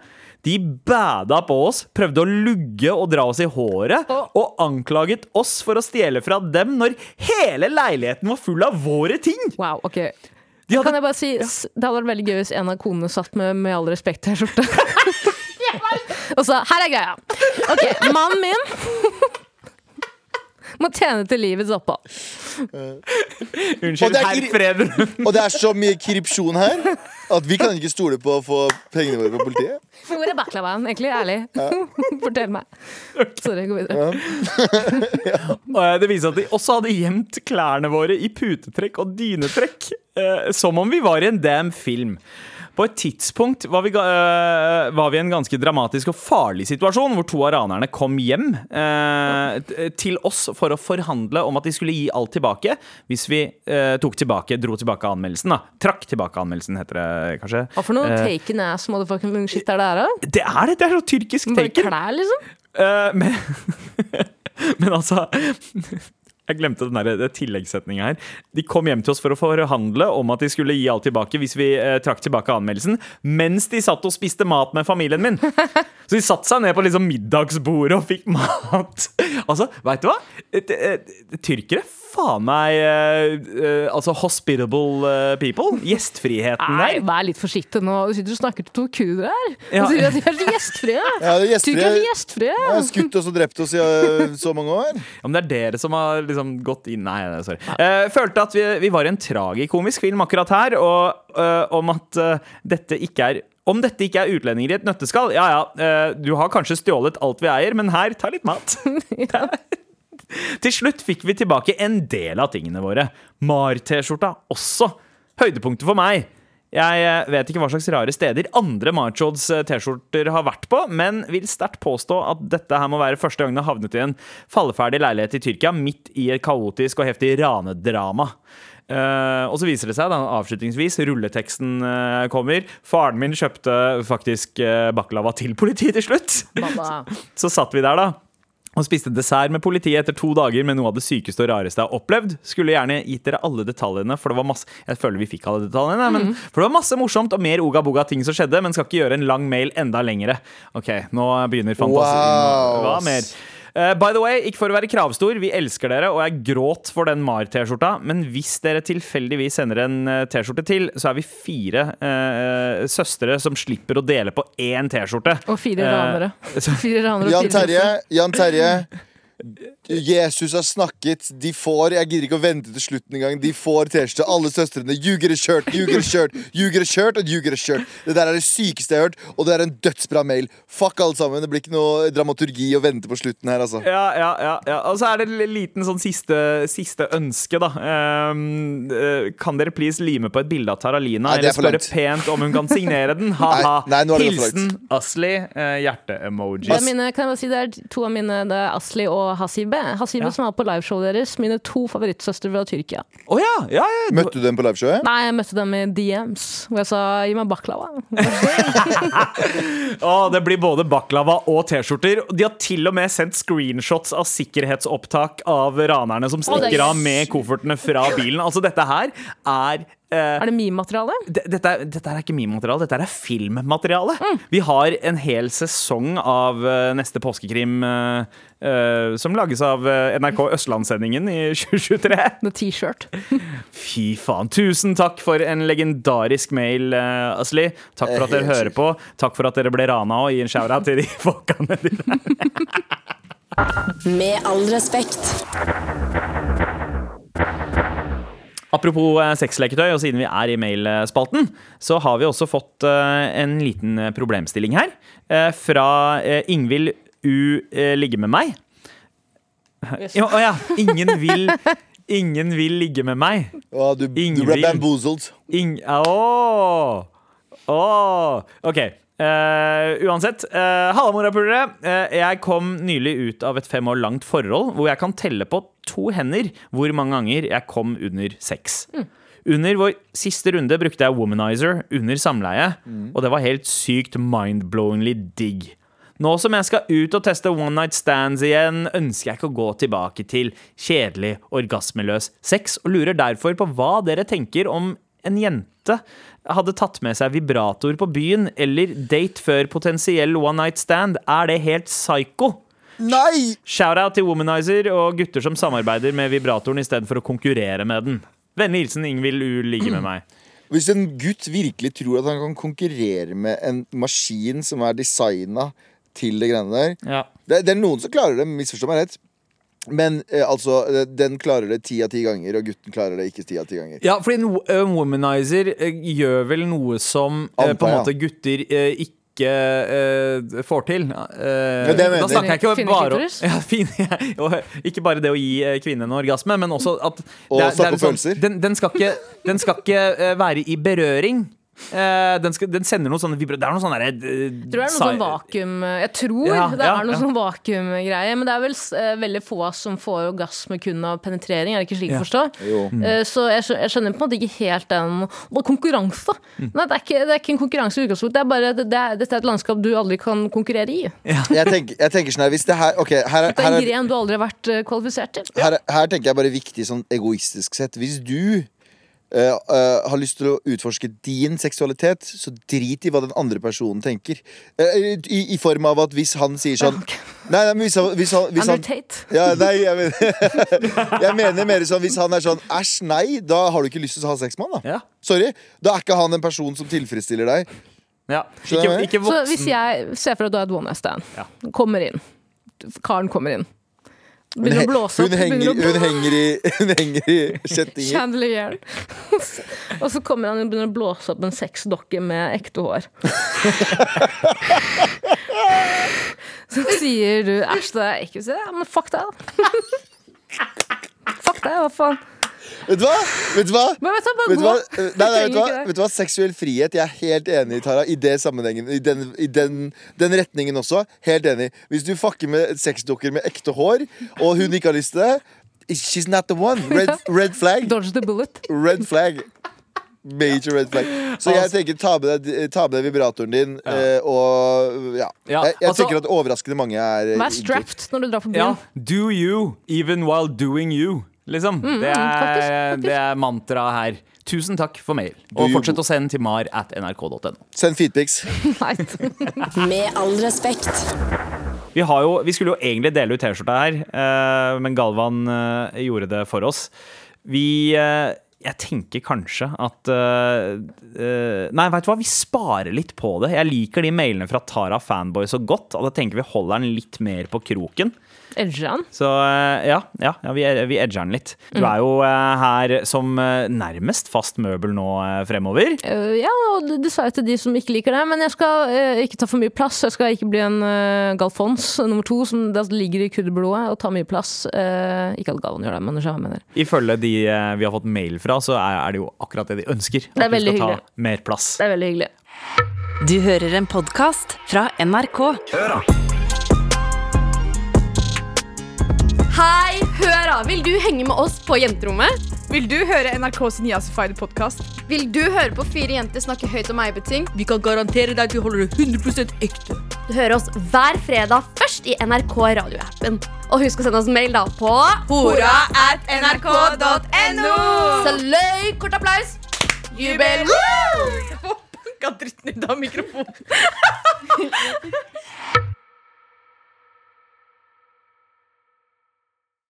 De bæda på oss, prøvde å lugge og dra oss i håret, og anklaget oss for å stjele fra dem når hele leiligheten var full av våre ting! Wow, ok. De hadde Kan jeg bare si, ja. Det hadde vært veldig gøy hvis en av konene satt med Med all respekt T-skjorte. Og sa 'her er greia'. Ok, mannen min må tjene til livets opphold. Og Unnskyld, det er herr Preben. Og det er så mye korrupsjon her at vi kan ikke stole på å få pengene våre fra politiet. Hvor er baklavaen, egentlig? Ærlig. Fortell meg. Sorry, gå videre. Og eh, det viser at de også hadde gjemt klærne våre i putetrekk og dynetrekk. Eh, som om vi var i en damn film. På et tidspunkt var vi, eh, var vi i en ganske dramatisk og farlig situasjon, hvor to av ranerne kom hjem uh, til oss for å forhandle om at de skulle gi alt tilbake hvis vi uh, tok tilbake, dro tilbake anmeldelsen. da Trakk tilbake anmeldelsen, heter det kanskje. Hva for noe taken ass motherfucking shit er det her, da? det er det! Det er så tyrkisk taken. Bare klær, liksom? Men, men altså Jeg glemte den der, det tilleggssetninga her. De kom hjem til oss for å forhandle om at de skulle gi alt tilbake hvis vi eh, trakk tilbake anmeldelsen, mens de satt og spiste mat med familien min. Så de satte seg ned på liksom middagsbordet og fikk mat. Altså, veit du hva? Tyrkere, faen meg uh, eh, Altså hospitable eh, people. Gjestfriheten Nei, der. vær litt forsiktig nå. Du sitter og snakker til to kuer her. Ja. Og sier at de er så gjestfrie. Ja, det er gjestfrie. De er gjestfrie. Har skutt oss og drept oss i uh, så mange år. Om det er dere som har liksom gått inn Nei, nei, sorry. Uh, følte at vi, vi var i en tragikomisk film akkurat her, og om at dette ikke er om dette ikke er utlendinger i et nøtteskall, ja ja, du har kanskje stjålet alt vi eier, men her, ta litt mat. Til slutt fikk vi tilbake en del av tingene våre. Mar-T-skjorta også. Høydepunktet for meg. Jeg eh, vet ikke hva slags rare steder andre Marchods eh, T-skjorter har vært på, men vil sterkt påstå at dette her må være første gang det har havnet i en falleferdig leilighet i Tyrkia midt i et kaotisk og heftig ranedrama. Uh, og så viser det seg da, avslutningsvis, rulleteksten uh, kommer. Faren min kjøpte faktisk uh, baklava til politiet til slutt. Så satt vi der, da. Og spiste dessert med politiet etter to dager med noe av det sykeste og rareste jeg har opplevd. Skulle gjerne gitt dere alle detaljene, for det var masse Jeg føler vi fikk alle detaljene, men for det var masse morsomt og mer oga-boga ting som skjedde, men skal ikke gjøre en lang mail enda lengre. OK, nå begynner fantasien. Wow. Hva mer? Eh, by the way, ikke for å være kravstor, vi elsker dere, og jeg gråt for den Mar-T-skjorta. Men hvis dere tilfeldigvis sender en eh, T-skjorte til, så er vi fire uh, søstre som slipper å dele på én T-skjorte. Og fire ranere. Jan Terje, Jan Terje. Jesus har snakket. De får Jeg gidder ikke å vente til slutten engang. De får T-skjorte. Alle søstrene. You get a shirt, you get a shirt, you get a shirt and you get a shirt. Det der er det sykeste jeg har hørt, og det er en dødsbra mail. Fuck alle sammen. Det blir ikke noe dramaturgi å vente på slutten her, altså. Ja, ja, ja, ja. Og så er det en liten sånn siste, siste ønske, da. Um, eh, kan dere please lime på et bilde av Taralina, Nei, er eller spørre pent om hun kan signere den? Ha-ha. Hilsen Asli, Uh, hjerte-emoji. Er, mine, kan jeg bare si, det er to av mine Det er Asli og Hasibe. Hasibe Ja. som var på liveshowet deres. Mine to favorittsøstre fra Tyrkia. Oh, ja, ja, ja. du- Møtte du dem på liveshowet? Nei, jeg møtte dem i DMs, hvor jeg sa 'gi meg baklava'. oh, det blir både baklava og T-skjorter. De har til og med sendt screenshots av sikkerhetsopptak av ranerne som er stikker av med koffertene fra bilen. Altså, dette her er Uh, Er det meme-materiale? Dette, dette er ikke meme-materiale, dette er filmmateriale. Vi har en hel sesong av uh, neste påskekrim eh, eh, som lages av eh, NRK Østlandssendingen i 2023. Med T-shirt. Fy faen. Tusen takk for en legendarisk mail, uh, Asli. Takk for at dere hører på. Takk for at dere ble rana, og gi en shout-out til de folkene dine. Med all respekt. Apropos sexleketøy, og siden vi er i mailspalten, så har vi også fått en liten problemstilling her. fra Ingvild U. eh, ligge med meg. Ja, å ja. Ingen vil Ingen vil ligge med meg. Oh, du, du ble bamboozled. Ing... Åh! oh. OK. Uh, uansett. Uh, Halla, morapulere. Uh, jeg kom nylig ut av et fem år langt forhold hvor jeg kan telle på to hender hvor mange ganger jeg kom under sex. Under vår siste runde brukte jeg womanizer under samleie, og det var helt sykt mind-blowingly digg. Nå som jeg skal ut og teste one night stands igjen, ønsker jeg ikke å gå tilbake til kjedelig, orgasmeløs sex, og lurer derfor på hva dere tenker om en jente hadde tatt med seg vibrator på byen, eller date før potensiell one night stand. Er det helt psycho? Nei! Shout-out til Womanizer og gutter som samarbeider med vibratoren i stedet for å konkurrere med den. Vennlig hilsen Ingvild U. ligge med meg. Hvis en gutt virkelig tror at han kan konkurrere med en maskin som er designa til det greiene der Ja. det, det er noen som klarer det, misforstå meg rett. Men eh, altså, eh, den klarer det ti av ti ganger, og gutten klarer det ikke ti av ti ganger. Ja, fordi en wo- womanizer eh, gjør vel noe som eh, på en måte gutter eh, ikke uh, får til. Eh, det mener da snakker jeg ikke bare om ja, fin, og Ikke bare det å gi eh, kvinnen en orgasme, men også at Og det det snakke følelser. Den, den skal ikke, den skal ikke eh, være i berøring. Eh, den, skal, den sender noen sånne vibra... Det er noe sånn derre eh, Jeg tror det er noe sånn vakuum Jeg tror Ja, det ja, er noe ja. sånn vakuumgreie, men det er vel uh, veldig få av oss som får orgasme kun av penetrering, er det ikke slik å forstå? Eh, så jeg, jeg skjønner på en måte ikke helt den Og konkurranse! Mm. Nei, det er, ikke, det er ikke en konkurranse i utgangspunktet, det er bare det, det er, dette er et landskap du aldri kan konkurrere i. Jeg tenker, jeg tenker sånn her, hvis det her okay, her, er- her er en gren du aldri har vært eh, kvalifisert til. her, er- her tenker jeg bare viktig sånn egoistisk sett. Hvis du eh, eh, har lyst til å utforske din seksualitet, så drit i hva den andre personen tenker. Uh, i, I form av at hvis han sier sånn okay. Nei, nei, men hvis han, hvis han, hvis han ja, nei, jeg, mener, jeg mener mer sånn Hvis han er sånn æsj, nei, da har du ikke lyst til å ha sex med han. da Ja. Sorry. Da er ikke han en person som tilfredsstiller deg. Ja. Ikke, ikke Så hvis jeg ser for at du har et one night stand, Ja. kommer inn, karen kommer inn, begynner å blåse opp, hun, henger, hun, henger i, hun henger i kjettinger. Chandelier. og så kommer han og begynner å blåse opp en sexdokke med ekte hår. så sier du æsj, det er ikke Så men fuck deg, da. fuck deg, hva faen. Vet du hva? Vet du hva? Men vet du, hva, Vet hva? Nei, nei, vet, du hva? vet du hva? Seksuell frihet. Jeg er helt enig, Tara, i det sammenhengen. I den, i den, den retningen også. Helt enig. Hvis du fucker med sexdukker med ekte hår, og hun ikke har lyst til det, she's not the one. Red, red flag. Dodge the bullet. Red flag. Major red flag. Så jeg tenker ta med deg, ta med deg vibratoren din, ja. og ja. Ja, Jeg, jeg altså- tenker at overraskende mange er eh, Vær strapped når du drar på Ja, do you, even while doing you. Liksom. det, er, Mm, faktisk, faktisk. det er mantraet her. Tusen takk for mail. Og fortsett å sende til mar at nrk.no. Send feedpics. Med all respekt. Vi, har jo, vi skulle jo egentlig dele ut T-skjorta her, eh, men Galvan eh, gjorde det for oss. Vi eh, Jeg tenker kanskje at uh, Nei, vet du hva, vi sparer litt på det. Jeg liker de mailene fra Tara Fanboy så godt, og da tenker vi holder den litt mer på kroken. Edger han? Så eh, ja, ja, ja vi, vi edger den litt. Du er jo eh, her som eh, nærmest fast møbel nå fremover. Ja, og det- det sa jeg til de som ikke liker det. Men jeg skal ikke ta for mye plass. Jeg skal ikke bli en Galfons nummer to som ligger i kuddeblodet og tar mye plass. Eh, ikke at Galvan gjør det, men jeg mener. Ifølge de vi har fått mail fra, så er, det jo akkurat det de ønsker. Det er At vi skal hyggelig. ta mer plass. Det er veldig hyggelig. Du hører en podkast fra NRK. Hør da! Vil du henge med oss på jenterommet? Vil du høre NRKs Niasified podkast? Vil du høre på fire jenter snakke høyt om eiebeting? Vi kan garantere deg at vi holder det 100% ekte. Du hører oss hver fredag først i NRK radioappen. Og husk å sende oss mail da på Hora at nrk.no. Saløy! kort applaus. Jubel! Banka dritten ut av mikrofonen.